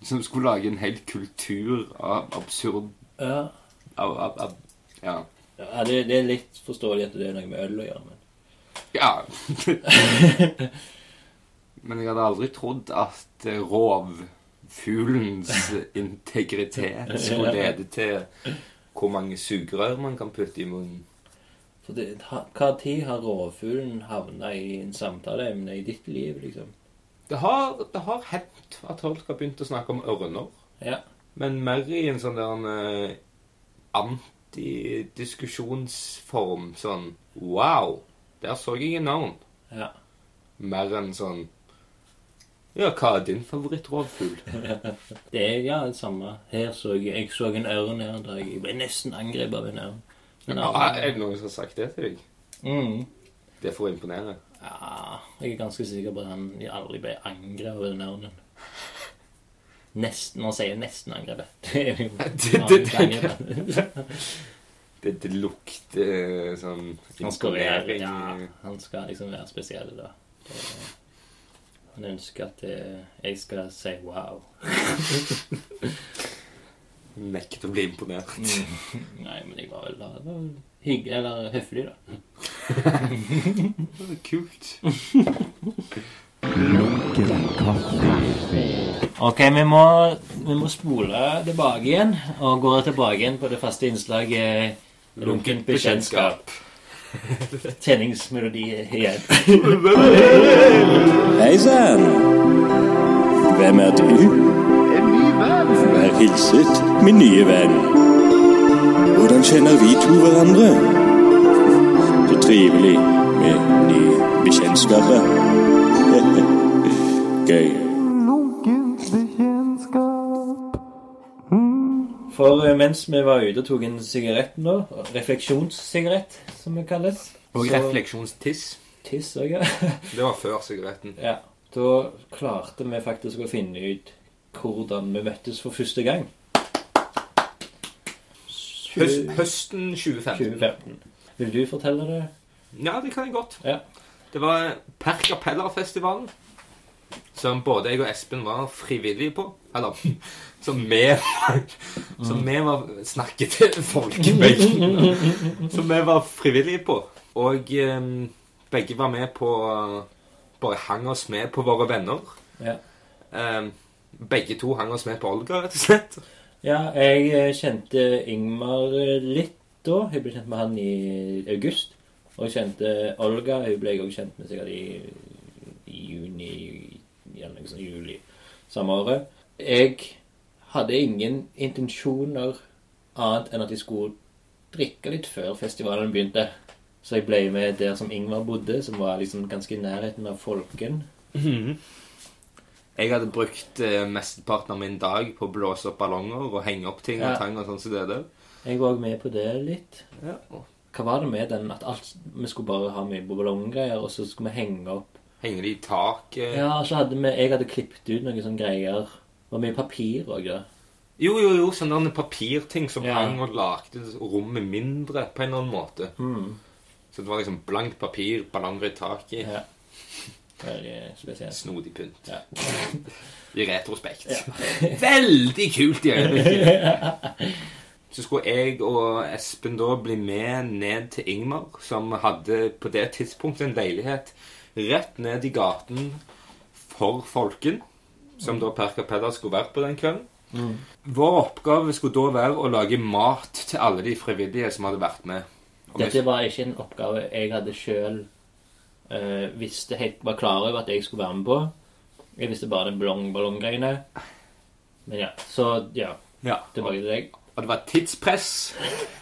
Speaker 2: som skulle lage en hel kultur av absurd
Speaker 1: Ja,
Speaker 2: av, av, av Ja.
Speaker 1: ja det, det er litt forståelig at det er noe med øl å gjøre, men
Speaker 2: Ja. *laughs* Men jeg hadde aldri trodd at rovfuglens integritet skulle *laughs* lede til hvor mange sugerør man kan putte i munnen.
Speaker 1: For det, Hva tid har rovfuglen havna i en samtaleemne i ditt liv, liksom?
Speaker 2: Det har, det har hendt at folk har begynt å snakke om ørner,
Speaker 1: Ja.
Speaker 2: men mer i en sånn der eh, antidiskusjonsform. Sånn Wow, der så jeg en navn.
Speaker 1: ja.
Speaker 2: Mer enn sånn Ja, hva er din favorittrovfugl? *laughs*
Speaker 1: Det er ja, det samme. Her så jeg Jeg så en ørn her en dag. Jeg ble nesten angrepet av en ørn. Men
Speaker 2: Ja, er det noen som har sagt det til deg?
Speaker 1: mm.
Speaker 2: Det er for å imponere.
Speaker 1: Ja, jeg er ganske sikker på at han aldri ble angrepet av den ørnen. Nesten. Nå sier jeg nesten angrepet. *laughs* Det er jo
Speaker 2: Det- det- det-
Speaker 1: angrepet.
Speaker 2: Det, *laughs* det lukter sånn
Speaker 1: Han skal være, ja, han skal liksom være spesiell, da. Det, han ønsker at eh, jeg skal si wow. *laughs*
Speaker 2: Nekter å bli imponert.
Speaker 1: Nei, men jeg var vel da hyggelig, eller høflig, da.
Speaker 2: Kult.
Speaker 3: Lunken kaffe.
Speaker 1: Ok, vi må, vi må spole tilbake igjen, og gå tilbake igjen på det faste innslaget Lunkent bekjentskap. Tenningsmelodi igjen.
Speaker 4: Hei sann! Hvem er du?
Speaker 5: En ny venn!
Speaker 4: Vær hilset, min nye venn. Hvordan kjenner vi to hverandre? Så trivelig med nye bekjentskaper. Gøy.
Speaker 1: For eh, mens vi var ute og tok en sigarett nå, refleksjonssigarett, som det kalles
Speaker 2: Og
Speaker 1: så-
Speaker 2: refleksjonstiss.
Speaker 1: Tiss òg, ja. *laughs*
Speaker 2: Det var før sigaretten.
Speaker 1: ja. Da klarte vi faktisk å finne ut hvordan vi møttes for første gang.
Speaker 2: Høst, høsten 2015.
Speaker 1: 2015. Vil du fortelle det?
Speaker 2: Ja, det kan jeg godt.
Speaker 1: Ja.
Speaker 2: Det var Per Capella-festivalen. Som både jeg og Espen var frivillige på. Eller som vi Som vi var snakket til folkemengden. Som vi var frivillige på. Og um, begge var med på Bare hang oss med på våre venner.
Speaker 1: Ja.
Speaker 2: Um, begge to hang oss med på Olga, rett og slett.
Speaker 1: Ja, jeg eh, kjente Ingmar eh, litt da. Jeg ble kjent med han i august. Og jeg kjente Olga. Hun ble jeg også kjent med sikkert i, i juni eller noe sånt, juli samme året. Jeg hadde ingen intensjoner annet enn at jeg skulle drikke litt før festivalen begynte. Så jeg ble med der som Ingvar bodde, som var liksom ganske i nærheten av Folken.
Speaker 2: Jeg hadde brukt eh, mesteparten av min dag på å blåse opp ballonger og henge opp ting
Speaker 1: Ja.
Speaker 2: og tang og sånn som det der.
Speaker 1: Jeg var òg med på det litt.
Speaker 2: Ja.
Speaker 1: Hva var det med den at alt, vi skulle bare ha mye ballonggreier, og så skulle vi henge opp
Speaker 2: Henger det i taket?
Speaker 1: Ja, så hadde vi Jeg hadde klippet ut noen sånne greier. Det var mye papir òg, da.
Speaker 2: Jo, jo, jo, sånne papirting som
Speaker 1: Ja.
Speaker 2: hang og lagde rommet mindre på en eller annen måte.
Speaker 1: Mm.
Speaker 2: Så det var liksom blankt papir, ballonger i taket.
Speaker 1: Ja. Veldig spesielt.
Speaker 2: Snodig pynt.
Speaker 1: Ja. *laughs*
Speaker 2: I retrospekt. *laughs* Veldig kult i øyeblikket. *laughs* Så skulle jeg og Espen da bli med ned til Ingmar, som hadde på det tidspunktet en leilighet rett ned i gaten for Folken, som da Per Capella skulle vært på den kvelden. Vår oppgave skulle da være å lage mat til alle de frivillige som hadde vært med. Og
Speaker 1: Dette var ikke en oppgave jeg hadde sjøl visste helt var klar over at jeg skulle være med på. Jeg visste bare den ballong-ballong-greiene. Men ja, så ja.
Speaker 2: ja.
Speaker 1: Tilbake til deg.
Speaker 2: Og det var tidspress.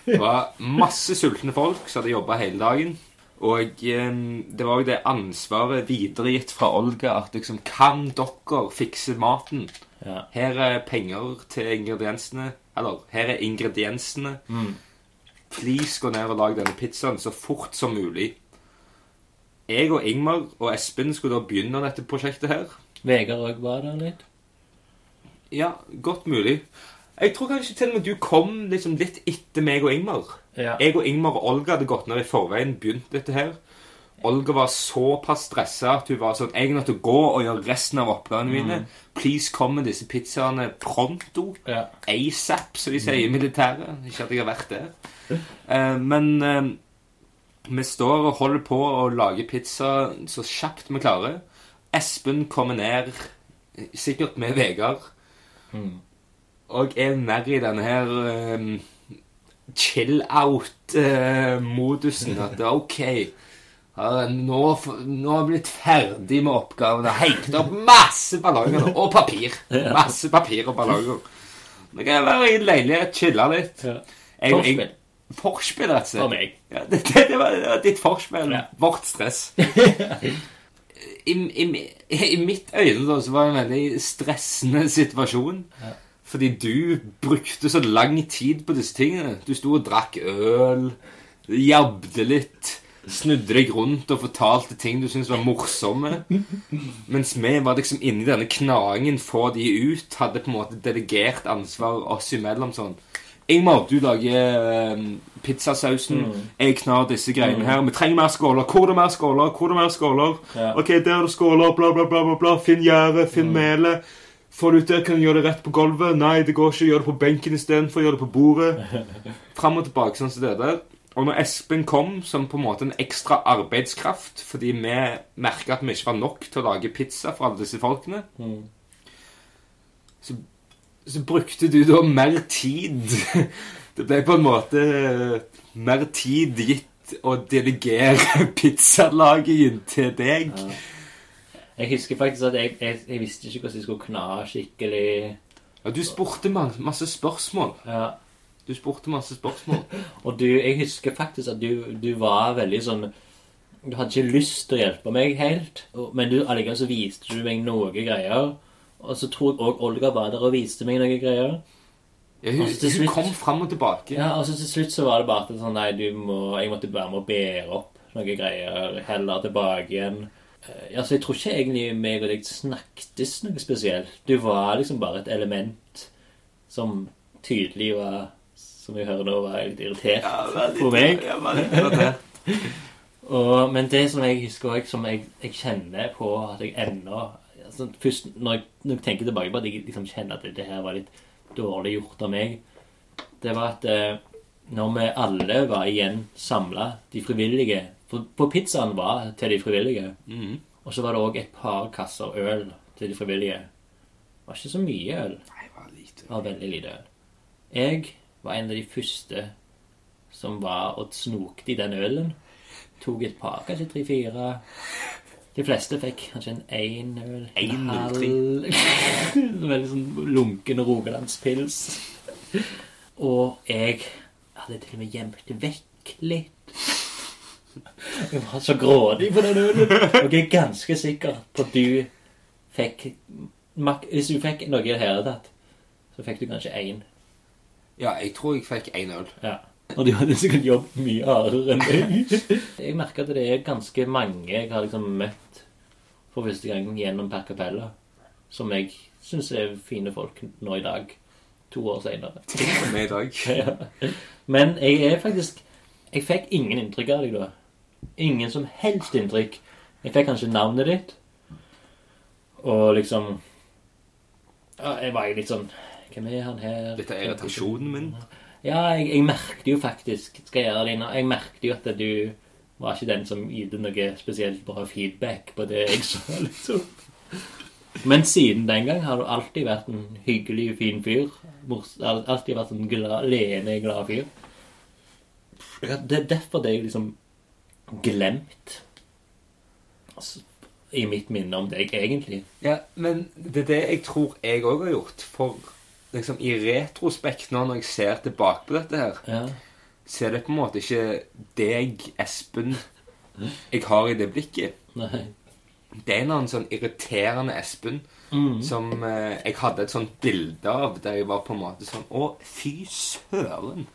Speaker 2: Det var masse sultne folk som hadde jobba hele dagen. Og eh, det var jo det ansvaret videregitt fra Olga at liksom Kan dere fikse maten?
Speaker 1: Ja.
Speaker 2: Her er penger til ingrediensene. Eller her er ingrediensene. Please gå ned og lag denne pizzaen så fort som mulig. Jeg og Ingmar og Espen skulle da begynne dette prosjektet her.
Speaker 1: Vegard òg var der litt.
Speaker 2: Ja, godt mulig. Jeg tror kanskje til og med du kom liksom litt etter meg og Ingmar.
Speaker 1: Ja.
Speaker 2: Jeg og Ingmar og Olga hadde gått ned i forveien, begynt dette her. Olga var såpass stressa at hun var sånn Jeg nødt til å gå og gjøre resten av oppgavene mine. Please kom med disse pizzaene pronto.
Speaker 1: Ja.
Speaker 2: ASAP, som de sier i militæret. Ikke at jeg har vært der. Eh, men eh, vi står og holder på å lage pizza så kjapt vi klarer. Espen kommer ned, sikkert med Vegard, og er nær i denne her eh, chill-out-modusen. At OK ja, nå, nå har jeg blitt ferdig med oppgaven. Jeg har hengt opp masse ballonger og papir. *laughs* Masse papir og ballonger. Nå kan jeg være i en leilighet, chille litt. Jeg- jeg-
Speaker 1: Forspill.
Speaker 2: Forspill, rett og slett.
Speaker 1: For meg.
Speaker 2: Ja, det, det, det, var, det var ditt forspill.
Speaker 1: Ja.
Speaker 2: Vårt stress. *laughs* I, i, I mitt øyne da, så var det en veldig stressende situasjon. Fordi du brukte så lang tid på disse tingene. Du sto og drakk øl, jabbde litt, snudde deg rundt og fortalte ting du syntes var morsomme. Mens vi var liksom inni denne knaingen, få de ut, hadde på en måte delegert ansvar oss imellom sånn. Ingmar, du lager eh, pizzasausen. Jeg knar disse greiene her. Vi trenger mer skåler. Hvor er det mer skåler? Hvor er det mer skåler?
Speaker 1: Ja.
Speaker 2: Ok, der er det skåler. Bla, bla, bla, bla, bla. Finn gjæret. Finn melet. Få det ut der. Kan du gjøre det rett på gulvet? Nei, det går ikke. Gjør det på benken istedenfor. Gjør det på bordet. *laughs* Fram og tilbake sånn som det der. Og når Espen kom som på en måte en ekstra arbeidskraft, fordi vi merka at vi ikke var nok til å lage pizza for alle disse folkene, så, så brukte du da mer tid. *laughs* Det ble på en måte mer tid gitt å delegere *laughs* pizzalagingen til deg.
Speaker 1: Jeg husker faktisk at jeg, jeg, jeg visste ikke hvordan jeg skulle kna skikkelig.
Speaker 2: Ja, du spurte ma- masse spørsmål.
Speaker 1: Ja.
Speaker 2: Du spurte masse spørsmål. *laughs*
Speaker 1: Og du, jeg husker faktisk at du, du var veldig sånn Du hadde ikke lyst til å hjelpe meg helt, og- men du, allikevel så viste du meg noen greier. Og så tror jeg òg Olga var der og viste meg noen greier.
Speaker 2: Ja, hun,
Speaker 1: slutt,
Speaker 2: hun kom fram og tilbake.
Speaker 1: Ja, og så til slutt så var det bare sånn, nei, du må, jeg måtte være med å bære opp noen greier, heller tilbake igjen. Eh, Ja, så jeg tror ikke egentlig meg og deg snakkes noe spesielt. Du var liksom bare et element som tydelig var, som vi hører nå, var litt irritert på meg.
Speaker 2: Ja, veldig irritert. *laughs*
Speaker 1: Og, men det som jeg husker også, som jeg, jeg kjenner på at jeg ennå altså, Først når jeg, når jeg tenker tilbake på at jeg liksom kjenner at det her var litt dårlig gjort av meg, det var at eh, når vi alle var igjen samla, de frivillige For på pizzaen var til de frivillige.
Speaker 2: Mm.
Speaker 1: Og så var det òg et par kasser øl til de frivillige. Det var ikke så mye øl.
Speaker 2: Nei, det var lite.
Speaker 1: Det var veldig lite øl. Jeg var en av de første som var og snokte i den ølen. Tok et par, kanskje tre-fire. De fleste fikk kanskje en én øl.
Speaker 2: En
Speaker 1: halv. *laughs* Veldig sånn lunken rogalandspils. Og jeg hadde til og med gjemt vekk litt. Jeg var så grådig på den ølen. Og jeg er ganske sikker på at du fikk Hvis du fikk noe i det hele tatt, så fikk du kanskje én.
Speaker 2: Ja, jeg tror jeg fikk én øl.
Speaker 1: Ja. Og du hadde sikkert jobbet mye hardere enn meg. Jeg merker at det er ganske mange jeg har liksom møtt for første gang gjennom Per Capella, som jeg syns er fine folk nå i dag. To år seinere. *laughs* Ja. Men jeg er faktisk Jeg fikk ingen inntrykk av deg da. Ingen som helst inntrykk. Jeg fikk kanskje navnet ditt, og liksom ja, Jeg var litt sånn Hvem er han her?
Speaker 2: Dette er irritasjonen min.
Speaker 1: Ja, jeg, jeg merket jo faktisk Skal jeg gjøre det nå? Jeg merket jo at du var ikke den som gitt noe spesielt bra feedback på det jeg sa, liksom. Men siden den gang har du alltid vært en hyggelig, fin fyr. Alltid vært en glad, leende, glad fyr. Det er derfor det jeg liksom glemt altså, i mitt minne om deg, egentlig.
Speaker 2: Ja, men det er det jeg tror jeg òg har gjort. For liksom i retrospekt, nå når jeg ser tilbake på dette her,
Speaker 1: Ja.
Speaker 2: så er det på en måte ikke deg, Espen, jeg har i det blikket.
Speaker 1: Nei.
Speaker 2: Det er en annen sånn irriterende Espen
Speaker 1: Mm.
Speaker 2: som eh, jeg hadde et sånt bilde av, der jeg var på en måte sånn Å, fy søren!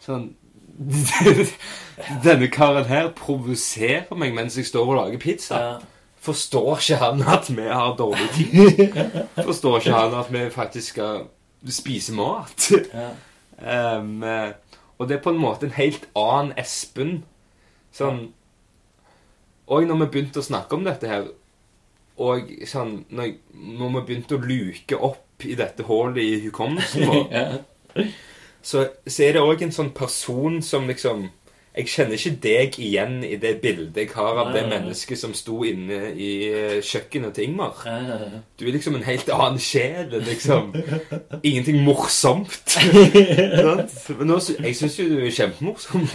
Speaker 2: Sånn *laughs* Denne karen her provoserer meg mens jeg står og lager pizza. Forstår ikke han at vi har dårlig tid? *laughs* Forstår ikke han at vi faktisk skal spise mat? Eh, og det er på en måte en helt annen Espen. Sånn Og når vi begynte å snakke om dette her, og sånn Når, jeg, når vi begynte å luke opp i dette hullet i hukommelsen vår. *laughs* så, så er det òg en sånn person som liksom Jeg kjenner ikke deg igjen i det bildet jeg har av det
Speaker 1: Nei,
Speaker 2: mennesket som sto inne i eh, kjøkkenet til Ingmar. Du er liksom en helt annen sjel. Liksom. Ingenting morsomt. *laughs* Men nå, jeg syns jo du er kjempemorsom.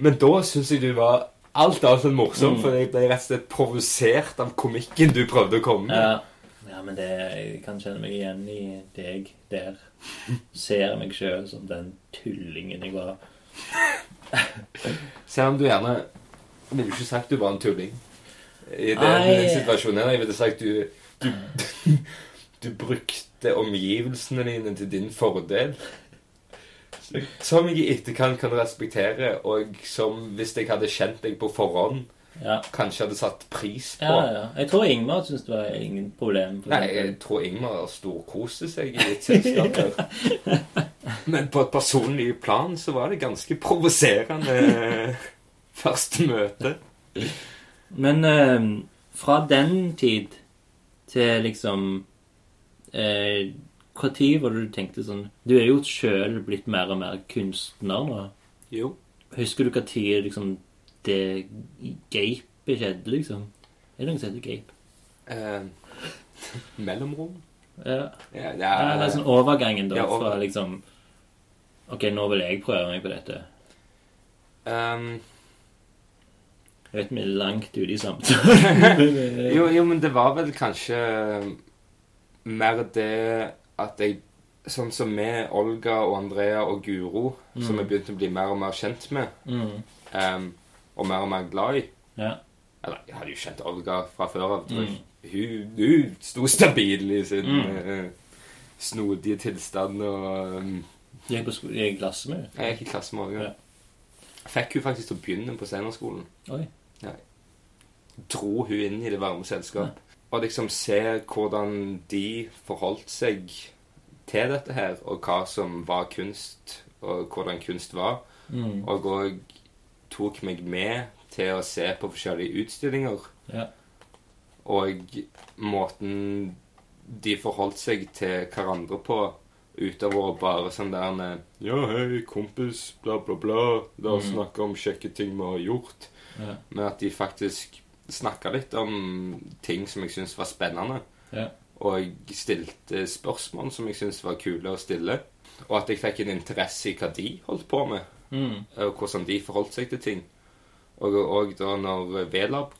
Speaker 2: Men da syns jeg du var alt annet enn morsom,
Speaker 1: Mm.
Speaker 2: for jeg ble rett og slett provosert av komikken du prøvde å komme med.
Speaker 1: Ja, men det, jeg kan kjenne meg igjen i deg der. Ser meg sjøl som den tullingen jeg var.
Speaker 2: Selv om du gjerne ville ikke sagt du var en tulling. I den
Speaker 1: Nei.
Speaker 2: situasjonen her. Jeg ville sagt du, du Du brukte omgivelsene dine til din fordel. Som jeg i etterkant kan respektere, og som hvis jeg hadde kjent deg på forhånd,
Speaker 1: Ja.
Speaker 2: kanskje hadde satt pris på.
Speaker 1: ja, ja. Jeg tror Ingmar syntes det var ingen problem.
Speaker 2: Nei, jeg tror Ingmar storkoste seg i litt selskap her. *laughs* *laughs* Men på et personlig plan så var det ganske provoserende *laughs* første møte.
Speaker 1: Men eh, fra den tid til liksom eh, tid var det du tenkte sånn Du er jo sjøl blitt mer og mer kunstner nå.
Speaker 2: Jo.
Speaker 1: Husker du hva tid liksom, det gapet skjedde, liksom? Er det noe som heter gape?
Speaker 2: Eh, mellomrom?
Speaker 1: Ja.
Speaker 2: Ja, det
Speaker 1: Ja,
Speaker 2: er,
Speaker 1: det er sånn overgangen da,
Speaker 2: Ja,
Speaker 1: fra liksom Ok, nå vil jeg prøve meg på dette.
Speaker 2: Um,
Speaker 1: Jeg vet vi er langt ute i samtalen. *laughs*
Speaker 2: jo, jo, men det var vel kanskje mer det at jeg Sånn som med Olga og Andrea og Guro, som jeg begynte å bli mer og mer kjent med,
Speaker 1: mm.
Speaker 2: ehm, og mer og mer glad i
Speaker 1: Ja.
Speaker 2: Eller, jeg hadde jo kjent Olga fra før av.
Speaker 1: Mm.
Speaker 2: Hun, hun sto stabil i sin
Speaker 1: Mm.
Speaker 2: uh, snodige tilstand. Og um,
Speaker 1: Jeg er i klasse med
Speaker 2: jeg gikk i klasse med Olga.
Speaker 1: Ja.
Speaker 2: Fikk hun faktisk til å begynne på scenerskolen.
Speaker 1: Oi.
Speaker 2: Dro hun inn i det varme selskap. Og liksom se hvordan de forholdt seg til dette her, og hva som var kunst, og hvordan kunst var.
Speaker 1: Mm.
Speaker 2: Og òg tok meg med til å se på forskjellige utstillinger.
Speaker 1: Ja.
Speaker 2: Og måten de forholdt seg til hverandre på utover bare sånn der Ja, hei, kompis, bla, bla, bla. La oss
Speaker 1: Mm.
Speaker 2: snakke om kjekke ting vi har gjort.
Speaker 1: Ja.
Speaker 2: Men at de faktisk snakka litt om ting som jeg syntes var spennende.
Speaker 1: Ja.
Speaker 2: Og stilte spørsmål som jeg syntes var kule å stille. Og at jeg fikk en interesse i hva de holdt på med
Speaker 1: Mm.
Speaker 2: og hvordan de forholdt seg til ting. Og, og da når Velab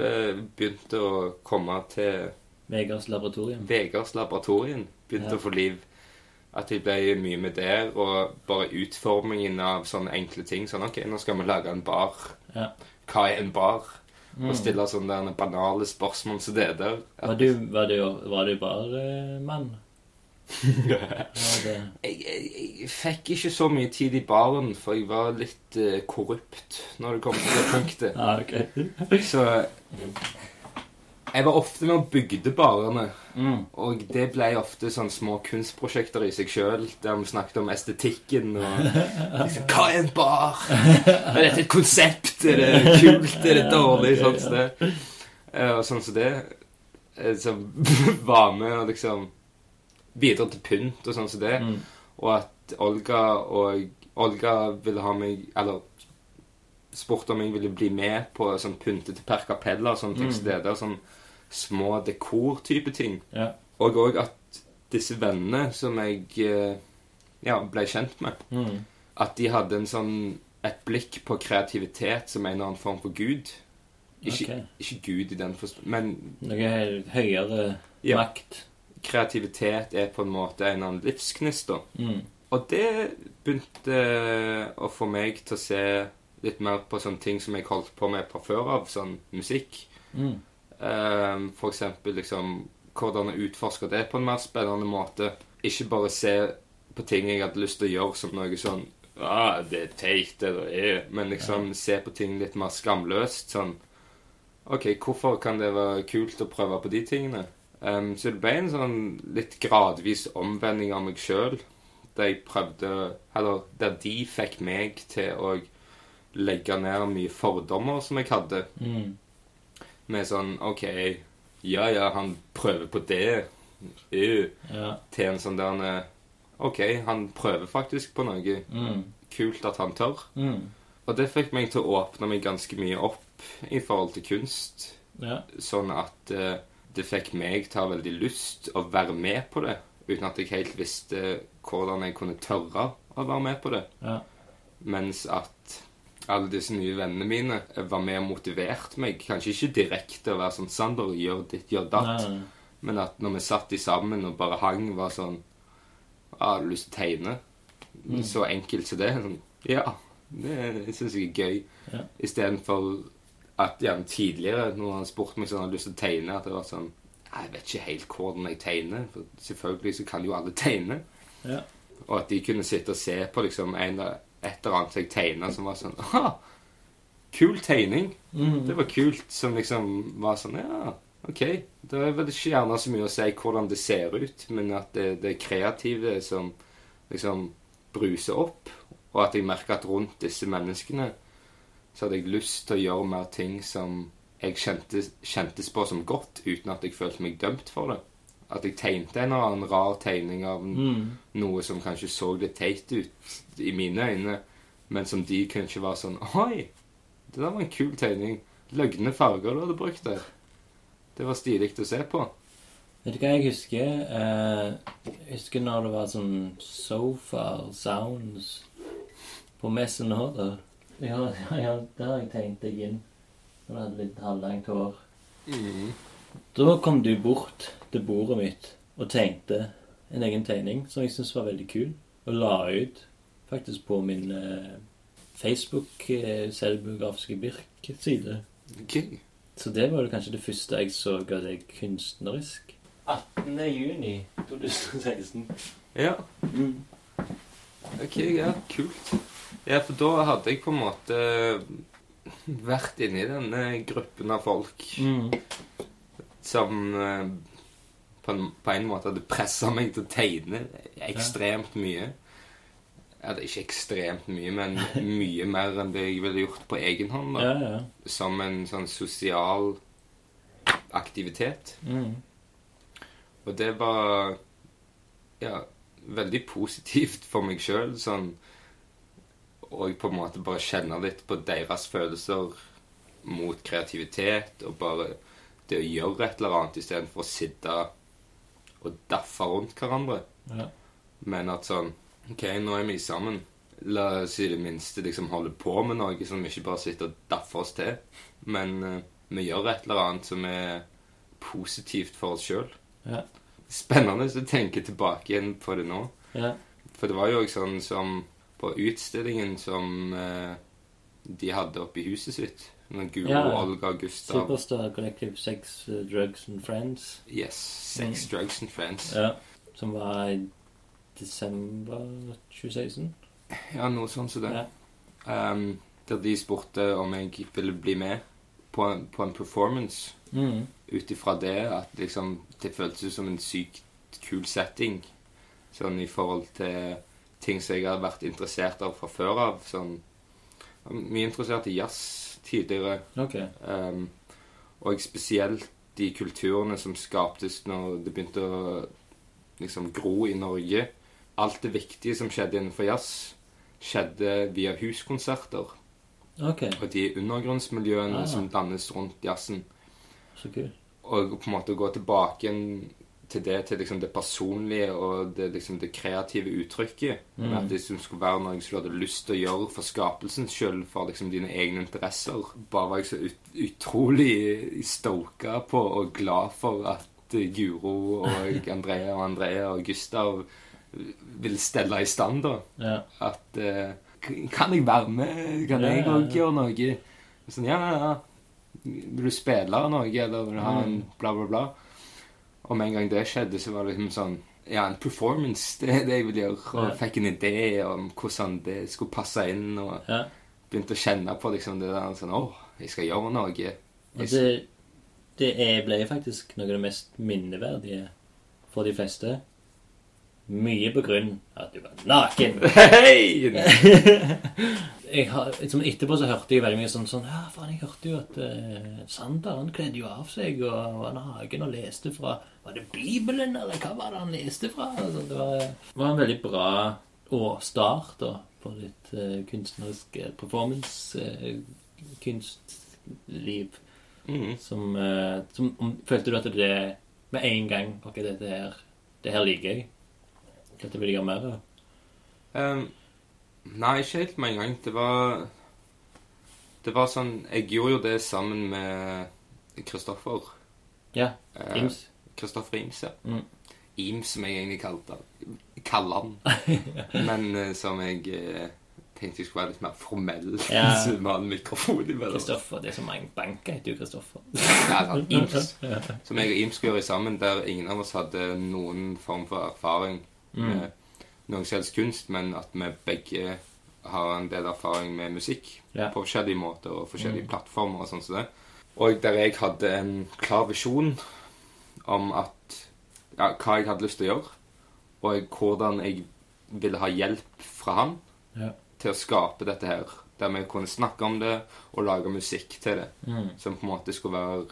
Speaker 2: eh, begynte å komme til
Speaker 1: Vegards laboratorium.
Speaker 2: Vegards laboratorium, begynte
Speaker 1: Ja.
Speaker 2: å få liv, at de ble mye med der, og bare utformingen av sånne enkle ting. Sånn, ok, nå skal vi lage en bar.
Speaker 1: Ja.
Speaker 2: Hva er en bar?
Speaker 1: Mm.
Speaker 2: Og stille sånne banale spørsmål som det der.
Speaker 1: Var du, var du, var du bare mann?
Speaker 2: Jeg, jeg, jeg fikk ikke så mye tid i baren, for jeg var litt uh, korrupt når det kom til det punktet. *laughs*
Speaker 1: Ja, ok.
Speaker 2: Så Jeg var ofte med og bygde barene.
Speaker 1: Mm.
Speaker 2: Og det ble ofte sånn små kunstprosjekter i seg sjøl, der vi snakket om estetikken og liksom, *laughs* Hva er en bar? Er dette et konsept? Er det kult? Er det dårlig? Sånn som det. Eh, Og sånn som det. eh, Som *laughs* var med og liksom bidro til pynt og sånn som det.
Speaker 1: Mm.
Speaker 2: Og at Olga og Olga ville ha meg Eller spurte om jeg ville bli med på sånn pyntete per capella og sånne ting.
Speaker 1: Mm.
Speaker 2: steder, sånn små dekor-type ting.
Speaker 1: Ja.
Speaker 2: Og òg at disse vennene som jeg eh, ja, ble kjent med,
Speaker 1: Mm.
Speaker 2: at de hadde en sånn et blikk på kreativitet som en eller annen form for gud. Ikke,
Speaker 1: okay.
Speaker 2: ikke gud i den forstand, men
Speaker 1: Noe høy- høyere
Speaker 2: Ja.
Speaker 1: makt.
Speaker 2: Kreativitet er på en måte en annen livsgnist. da.
Speaker 1: Mm.
Speaker 2: Og det begynte å få meg til å se litt mer på sånne ting som jeg holdt på med fra før av, sånn musikk.
Speaker 1: Mm.
Speaker 2: Um, for eksempel liksom hvordan å utforske det på en mer spennende måte. Ikke bare se på ting jeg hadde lyst til å gjøre som noe sånn ah, det er teit, det er Men liksom se på ting litt mer skamløst. Sånn OK, hvorfor kan det være kult å prøve på de tingene? Ehm, så det ble en sånn litt gradvis omvending av meg sjøl. Der jeg prøvde Eller der de fikk meg til å legge ned mye fordommer som jeg hadde
Speaker 1: Mm.
Speaker 2: med sånn OK, ja ja, han prøver på det. Uh,
Speaker 1: Ja.
Speaker 2: til en sånn der OK, han prøver faktisk på noe.
Speaker 1: Mm.
Speaker 2: Kult at han tør.
Speaker 1: Mm.
Speaker 2: Og det fikk meg til å åpne meg ganske mye opp i forhold til kunst.
Speaker 1: Ja.
Speaker 2: Sånn at eh, det fikk meg til å ha veldig lyst å være med på det. Uten at jeg helt visste hvordan jeg kunne tørre å være med på det.
Speaker 1: Ja.
Speaker 2: Mens at alle disse nye vennene mine var med og motiverte meg. Kanskje ikke direkte å være sånn 'Sander, gjør ditt, gjør datt'.
Speaker 1: Nei, nei.
Speaker 2: Men at når vi satt de sammen og bare hang, var sånn ah, 'Har du lyst til å tegne?'
Speaker 1: Mm.
Speaker 2: Så enkelt som det. Sånn, ja, det syns jeg er gøy.
Speaker 1: Ja.
Speaker 2: Istedenfor at gjerne tidligere, når han spurte meg om jeg hadde lyst til å tegne, at det var sånn Jeg vet ikke helt hvordan jeg tegner. For selvfølgelig så kan jo alle tegne.
Speaker 1: Ja.
Speaker 2: Og at de kunne sitte og se på liksom en, et eller annet jeg tegna som var sånn Aha! Kul tegning.
Speaker 1: Mm.
Speaker 2: Det var kult. Som liksom var sånn Ja, OK. Det er vel ikke gjerne så mye å si hvordan det ser ut, men at det, det kreative som liksom bruser opp, og at jeg merker at rundt disse menneskene så hadde jeg lyst til å gjøre mer ting som jeg kjentes, kjentes på som godt, uten at jeg følte meg dømt for det. At jeg tegnte en eller annen rar tegning av
Speaker 1: Mm.
Speaker 2: noe som kanskje så litt teit ut i mine øyne, men som de kanskje var sånn Oi, det der var en kul tegning. Løgne farger du hadde brukt der. Det var stilig å se på.
Speaker 1: Vet du hva jeg husker? Eh, jeg husker når det var sånn sofa sounds på messen nå. Ja, ja, det har jeg tenkt deg inn. Når du hadde litt halvlangt hår. Da kom du bort til bordet mitt og tegnte en egen tegning som jeg syntes var veldig kul, og la ut faktisk på min eh, Facebook eh, Birk-side.
Speaker 2: Okay.
Speaker 1: Så det var kanskje det første jeg så av deg kunstnerisk. 18. juni 2016.
Speaker 2: Ja,
Speaker 1: Mm.
Speaker 2: ok, ja, kult. Ja, for da hadde jeg på en måte vært inni denne gruppen av folk
Speaker 1: Mm.
Speaker 2: som eh, på en, på en måte hadde pressa meg til å tegne ekstremt mye. Eller ikke ekstremt mye, men *laughs* mye mer enn det jeg ville gjort på egen hånd.
Speaker 1: Ja, ja.
Speaker 2: Som en sånn sosial aktivitet.
Speaker 1: Mm.
Speaker 2: Og det var ja, veldig positivt for meg sjøl. Sånn Og på en måte bare kjenne litt på deres følelser mot kreativitet. Og bare det å gjøre et eller annet istedenfor å sitte og daffe rundt hverandre.
Speaker 1: Ja.
Speaker 2: Men at sånn OK, nå er vi sammen. La oss i det minste liksom holde på med noe som vi ikke bare sitter og daffer oss til. Men uh, vi gjør et eller annet som er positivt for oss sjøl.
Speaker 1: Ja.
Speaker 2: Spennende å tenke tilbake igjen på det nå.
Speaker 1: ja.
Speaker 2: For det var jo også sånn som på utstillingen som eh, de hadde oppe i huset sitt. Med Guro,
Speaker 1: Ja.
Speaker 2: Olga, Gustav
Speaker 1: Superstar Collective Sex, Drugs and Friends.
Speaker 2: Yes, Sex, Drugs and Friends.
Speaker 1: Ja. Som var i desember 2016.
Speaker 2: Ja, noe sånt som det.
Speaker 1: Ja.
Speaker 2: Um, der de spurte om jeg ville bli med på en, på en performance
Speaker 1: Mm.
Speaker 2: ut ifra det at liksom det føltes ut som en sykt kul setting. Sånn i forhold til ting som jeg har vært interessert av fra før av. Sånn jeg var Mye interessert i jazz tidligere.
Speaker 1: Ok.
Speaker 2: Um, og spesielt de kulturene som skaptes når det begynte å liksom gro i Norge. Alt det viktige som skjedde innenfor jazz, skjedde via huskonserter.
Speaker 1: Ok,
Speaker 2: Og de undergrunnsmiljøene
Speaker 1: Ah.
Speaker 2: som dannes rundt jazzen.
Speaker 1: så kult.
Speaker 2: Og på en måte gå tilbake igjen til det, til liksom det personlige og det, liksom det kreative uttrykket.
Speaker 1: Mm.
Speaker 2: At det skulle være noe som du hadde lyst til å gjøre for skapelsens skyld, for liksom dine egne interesser. Bare var jeg så ut, utrolig stoka på og glad for at Guro og *laughs* Andrea og Andrea og Gustav ville stelle i stand, da.
Speaker 1: Ja.
Speaker 2: At eh, Kan jeg være med? Kan
Speaker 1: Ja,
Speaker 2: jeg
Speaker 1: ja,
Speaker 2: òg
Speaker 1: ja.
Speaker 2: gjøre noe? Sånn, ja, ja, ja. Vil du spille noe, eller vil du ha en
Speaker 1: Mm.
Speaker 2: bla, bla, bla? Og med en gang det skjedde, så var det liksom sånn Ja, en performance, det er det jeg vil gjøre. Og
Speaker 1: Ja.
Speaker 2: fikk en idé om hvordan det skulle passe inn, og
Speaker 1: ja.
Speaker 2: begynte å kjenne på liksom det der sånn Å, jeg skal gjøre noe. Jeg,
Speaker 1: det, det ble faktisk noe av det mest minneverdige for de fleste. Mye på grunn av at du var naken. *laughs*
Speaker 2: Hei! *laughs*
Speaker 1: Liksom etterpå så hørte jeg veldig mye sånn sånn Ja, faen, jeg hørte jo at uh, Sander han kledde jo av seg og var naken og leste fra Var det Bibelen, eller hva var det han leste fra? Altså, det var, det var en veldig bra start da, på ditt uh, kunstneriske performance, eh, kunstliv.
Speaker 2: mm.
Speaker 1: Som, uh, som um, Følte du at det med en gang Ok, dette her Det her liker jeg. Dette vil jeg gjøre mer av.
Speaker 2: Um, nei, ikke helt med en gang. Det var Det var sånn Jeg gjorde jo det sammen med Kristoffer.
Speaker 1: Ja.
Speaker 2: Eh,
Speaker 1: Ims.
Speaker 2: Kristoffer Ims, ja.
Speaker 1: Mm.
Speaker 2: Ims, som jeg egentlig kalte. Kaller han. *laughs* Men eh, som jeg eh, tenkte jeg skulle være litt mer formell. *laughs*
Speaker 1: Ja.
Speaker 2: så vi mikrofon imellom.
Speaker 1: Kristoffer. Det er så mange banker heter jo Kristoffer. *laughs*
Speaker 2: Ja, sånn, Ims. Som jeg og Ims skulle gjøre sammen, der ingen av oss hadde noen form for erfaring
Speaker 1: Mm.
Speaker 2: med noen selvs kunst, men at vi begge har en del erfaring med musikk
Speaker 1: Ja.
Speaker 2: på forskjellige måter og forskjellige
Speaker 1: Mm.
Speaker 2: plattformer og sånn som det. Og der jeg hadde en klar visjon om at ja, hva jeg hadde lyst til å gjøre, og hvordan jeg ville ha hjelp fra han
Speaker 1: Ja.
Speaker 2: til å skape dette her. Der vi kunne snakke om det og lage musikk til det.
Speaker 1: Mm.
Speaker 2: Som på en måte skulle være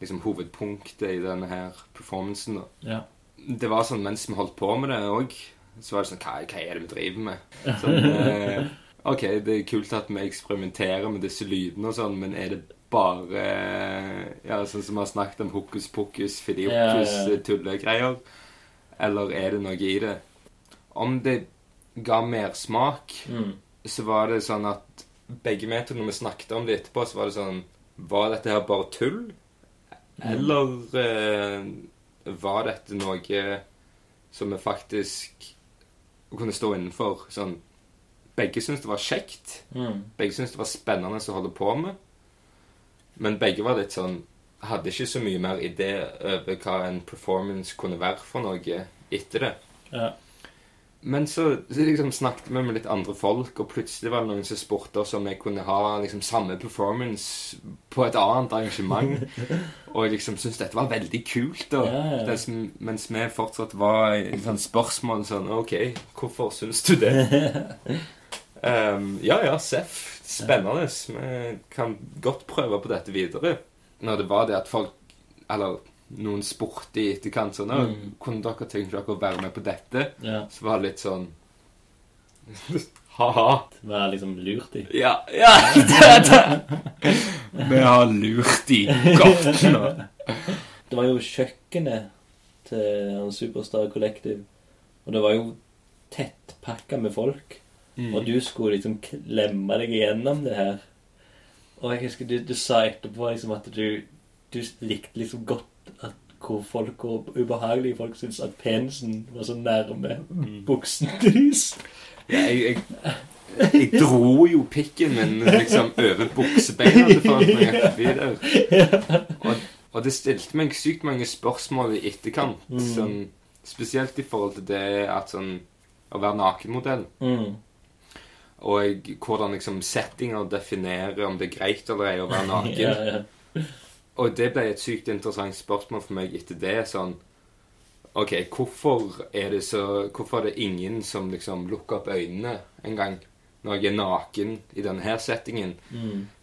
Speaker 2: liksom, hovedpunktet i denne her performancen.
Speaker 1: Ja.
Speaker 2: Det var sånn mens vi holdt på med det òg, så var det sånn hva, hva er det vi driver med? *laughs* Sånn, eh, ok, det er kult at vi eksperimenterer med disse lydene og sånn, men er det bare eh, Ja, sånn som vi har snakket om hokus pokus, filiokus,
Speaker 1: Ja, ja, ja.
Speaker 2: eh, tullegreier? Eller er det noe i det? Om det ga mersmak,
Speaker 1: Mm.
Speaker 2: så var det sånn at begge vi to, når vi snakket om det etterpå, så var det sånn Var dette her bare tull? Eller eh, var dette noe som vi faktisk kunne stå innenfor? Sånn Begge syntes det var kjekt.
Speaker 1: Mm.
Speaker 2: Begge syntes det var spennende å holde på med. Men begge var litt sånn Hadde ikke så mye mer idé over hva en performance kunne være for noe etter det.
Speaker 1: Ja.
Speaker 2: Men så, så liksom snakket vi med litt andre folk, og plutselig var det noen som spurte oss om jeg kunne ha liksom samme performance på et annet arrangement. *laughs* og liksom syntes dette var veldig kult. Og,
Speaker 1: Ja, ja.
Speaker 2: Det som, mens vi fortsatt var i sånn spørsmål sånn OK, hvorfor syns du det? *laughs* um, ja ja, Seff. Spennende. Vi kan godt prøve på dette videre. Når det var det at folk Eller noen spurte i etterkant sånn «Å,
Speaker 1: Mm.
Speaker 2: Kunne dere tenkt dere å være med på dette?
Speaker 1: ja.
Speaker 2: Så var det litt sånn *laughs* Ha-ha.
Speaker 1: Være liksom lurt i.
Speaker 2: Ja, ja *laughs* det, det. Vi har lurt i godt nå.
Speaker 1: Det var jo kjøkkenet til Superstar Collective. Og det var jo tettpakka med folk.
Speaker 2: Mm.
Speaker 1: Og du skulle liksom klemme deg gjennom det her. Og jeg husker du, du sa etterpå liksom at du, du likte liksom godt at hvor folk og ubehagelige folk syntes at penisen var så nærme buksen deres.
Speaker 2: Ja, jeg, jeg, jeg dro jo pikken min liksom over buksebeina til jeg gikk forbi der. Og, og det stilte meg sykt mange spørsmål i etterkant. Sånn, spesielt i forhold til det at sånn Å være nakenmodell.
Speaker 1: Mm.
Speaker 2: Og hvordan liksom settinger definerer om det er greit eller ei å være *laughs* naken.
Speaker 1: Ja, ja.
Speaker 2: Og det ble et sykt interessant spørsmål for meg etter det. sånn, Ok, hvorfor er det så, hvorfor er det ingen som liksom lukker opp øynene en gang når jeg er naken i denne her settingen,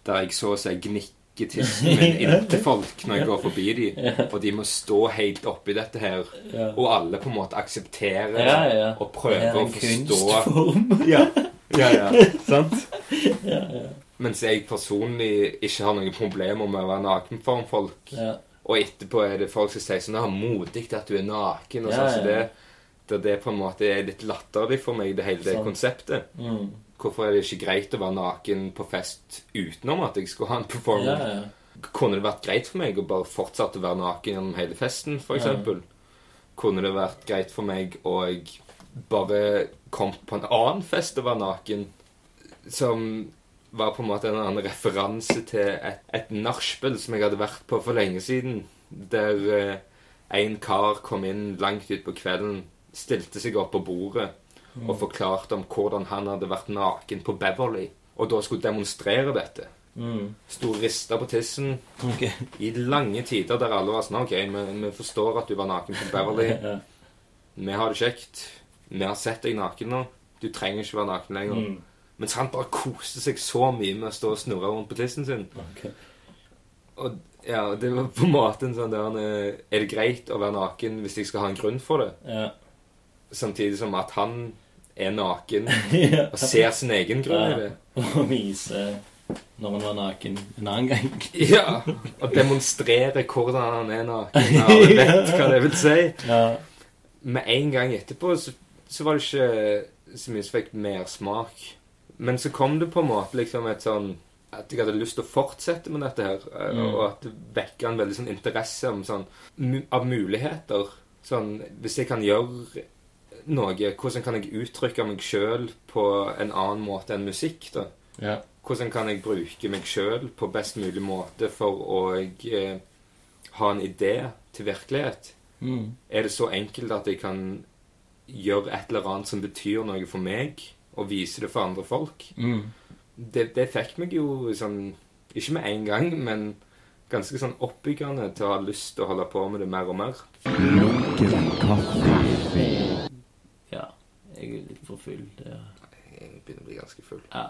Speaker 2: der jeg så å si gnikker tissen min *laughs* inntil folk når jeg går forbi dem, og de må stå helt oppi dette her,
Speaker 1: Ja.
Speaker 2: og alle på en måte aksepterer det
Speaker 1: Ja, ja.
Speaker 2: og
Speaker 1: Det
Speaker 2: prøver
Speaker 1: er
Speaker 2: å
Speaker 1: en
Speaker 2: forstå
Speaker 1: kunstform. *laughs*
Speaker 2: ja, ja, *laughs* ja. ja. Mens jeg personlig ikke har noen problemer med å være naken foran folk.
Speaker 1: Ja.
Speaker 2: Og etterpå er det folk som sier sånn 'Det er modig at du er naken'. Og
Speaker 1: Ja,
Speaker 2: sånn, så
Speaker 1: ja.
Speaker 2: det, det, det på en måte er litt latterlig for meg, det hele det
Speaker 1: Sant.
Speaker 2: konseptet.
Speaker 1: Mm.
Speaker 2: Hvorfor er det ikke greit å være naken på fest utenom at jeg skulle ha en performance?
Speaker 1: Ja, ja.
Speaker 2: Kunne det vært greit for meg å bare fortsette å være naken gjennom hele festen, f.eks.? eksempel? Kunne det vært greit for meg å bare kom på en annen fest og var naken? Som var på en måte en annen referanse til et, et nachspiel som jeg hadde vært på for lenge siden. Der eh, en kar kom inn langt utpå kvelden, stilte seg opp på bordet og forklarte om hvordan han hadde vært naken på Beverly. Og da skulle demonstrere dette.
Speaker 1: Mm.
Speaker 2: Sto og rista på tissen
Speaker 1: okay.
Speaker 2: i lange tider der alle var sånn OK, vi, vi forstår at du var naken på Beverly. *laughs*
Speaker 1: Ja.
Speaker 2: Vi har det kjekt. Vi har sett deg naken nå. Du trenger ikke være naken lenger.
Speaker 1: Mm.
Speaker 2: Mens han bare koste seg så mye med å stå og snurre rundt på tissen sin.
Speaker 1: Okay.
Speaker 2: Og ja, det var på en måte en sånn der eh, Er det greit å være naken hvis jeg skal ha en grunn for det?
Speaker 1: Ja.
Speaker 2: Samtidig som at han er naken *laughs*
Speaker 1: ja.
Speaker 2: og ser sin egen grunn i det.
Speaker 1: Og vise når han var naken en annen gang. *laughs*
Speaker 2: Ja, Og demonstrere hvordan han er naken. Og vet hva det vil si. *laughs*
Speaker 1: Ja.
Speaker 2: Med en gang etterpå så, så var det ikke så mye som fikk mersmak. Men så kom det på en måte liksom et sånn At jeg hadde lyst til å fortsette med dette her. eh,
Speaker 1: Mm.
Speaker 2: Og at det vekket en veldig sånn interesse om sånn av muligheter. Sånn Hvis jeg kan gjøre noe, hvordan kan jeg uttrykke meg sjøl på en annen måte enn musikk? da?
Speaker 1: Ja.
Speaker 2: Hvordan kan jeg bruke meg sjøl på best mulig måte for å eh, ha en idé til virkelighet?
Speaker 1: Mm.
Speaker 2: Er det så enkelt at jeg kan gjøre et eller annet som betyr noe for meg, og vise det for andre folk?
Speaker 1: Mm.
Speaker 2: Det, det fikk meg jo sånn Ikke med en gang, men ganske sånn oppbyggende til å ha lyst til å holde på med det mer og mer.
Speaker 3: Lunken kaffe.
Speaker 1: ja. Jeg er litt for full. Det er
Speaker 2: Jeg begynner å bli ganske full.
Speaker 1: Ja.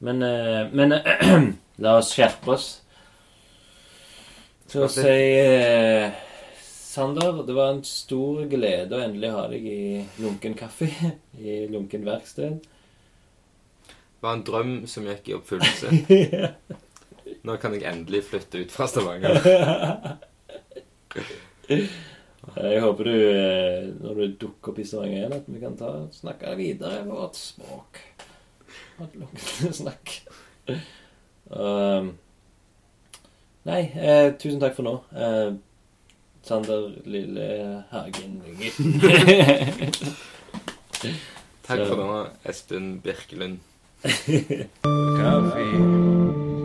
Speaker 1: Men, eh, men eh, *clears throat* la oss skjerpe oss. Så å si Sander, det var en stor glede å endelig ha deg i Lunken kaffe. *laughs* I Lunken verksted.
Speaker 2: Det var en drøm som gikk i oppfyllelse. *laughs* Nå kan jeg endelig flytte ut fra Stavanger. *laughs*
Speaker 1: Jeg håper du, eh, når du dukker opp i Stavanger igjen, at vi kan ta snakke videre vårt språk. Vårt lunkne snakk. Um, nei, eh, tusen takk for nå. Eh, Sander Lille Hagen.
Speaker 2: Takk for nå, Espen Birkelund. *laughs*
Speaker 1: Kaffe.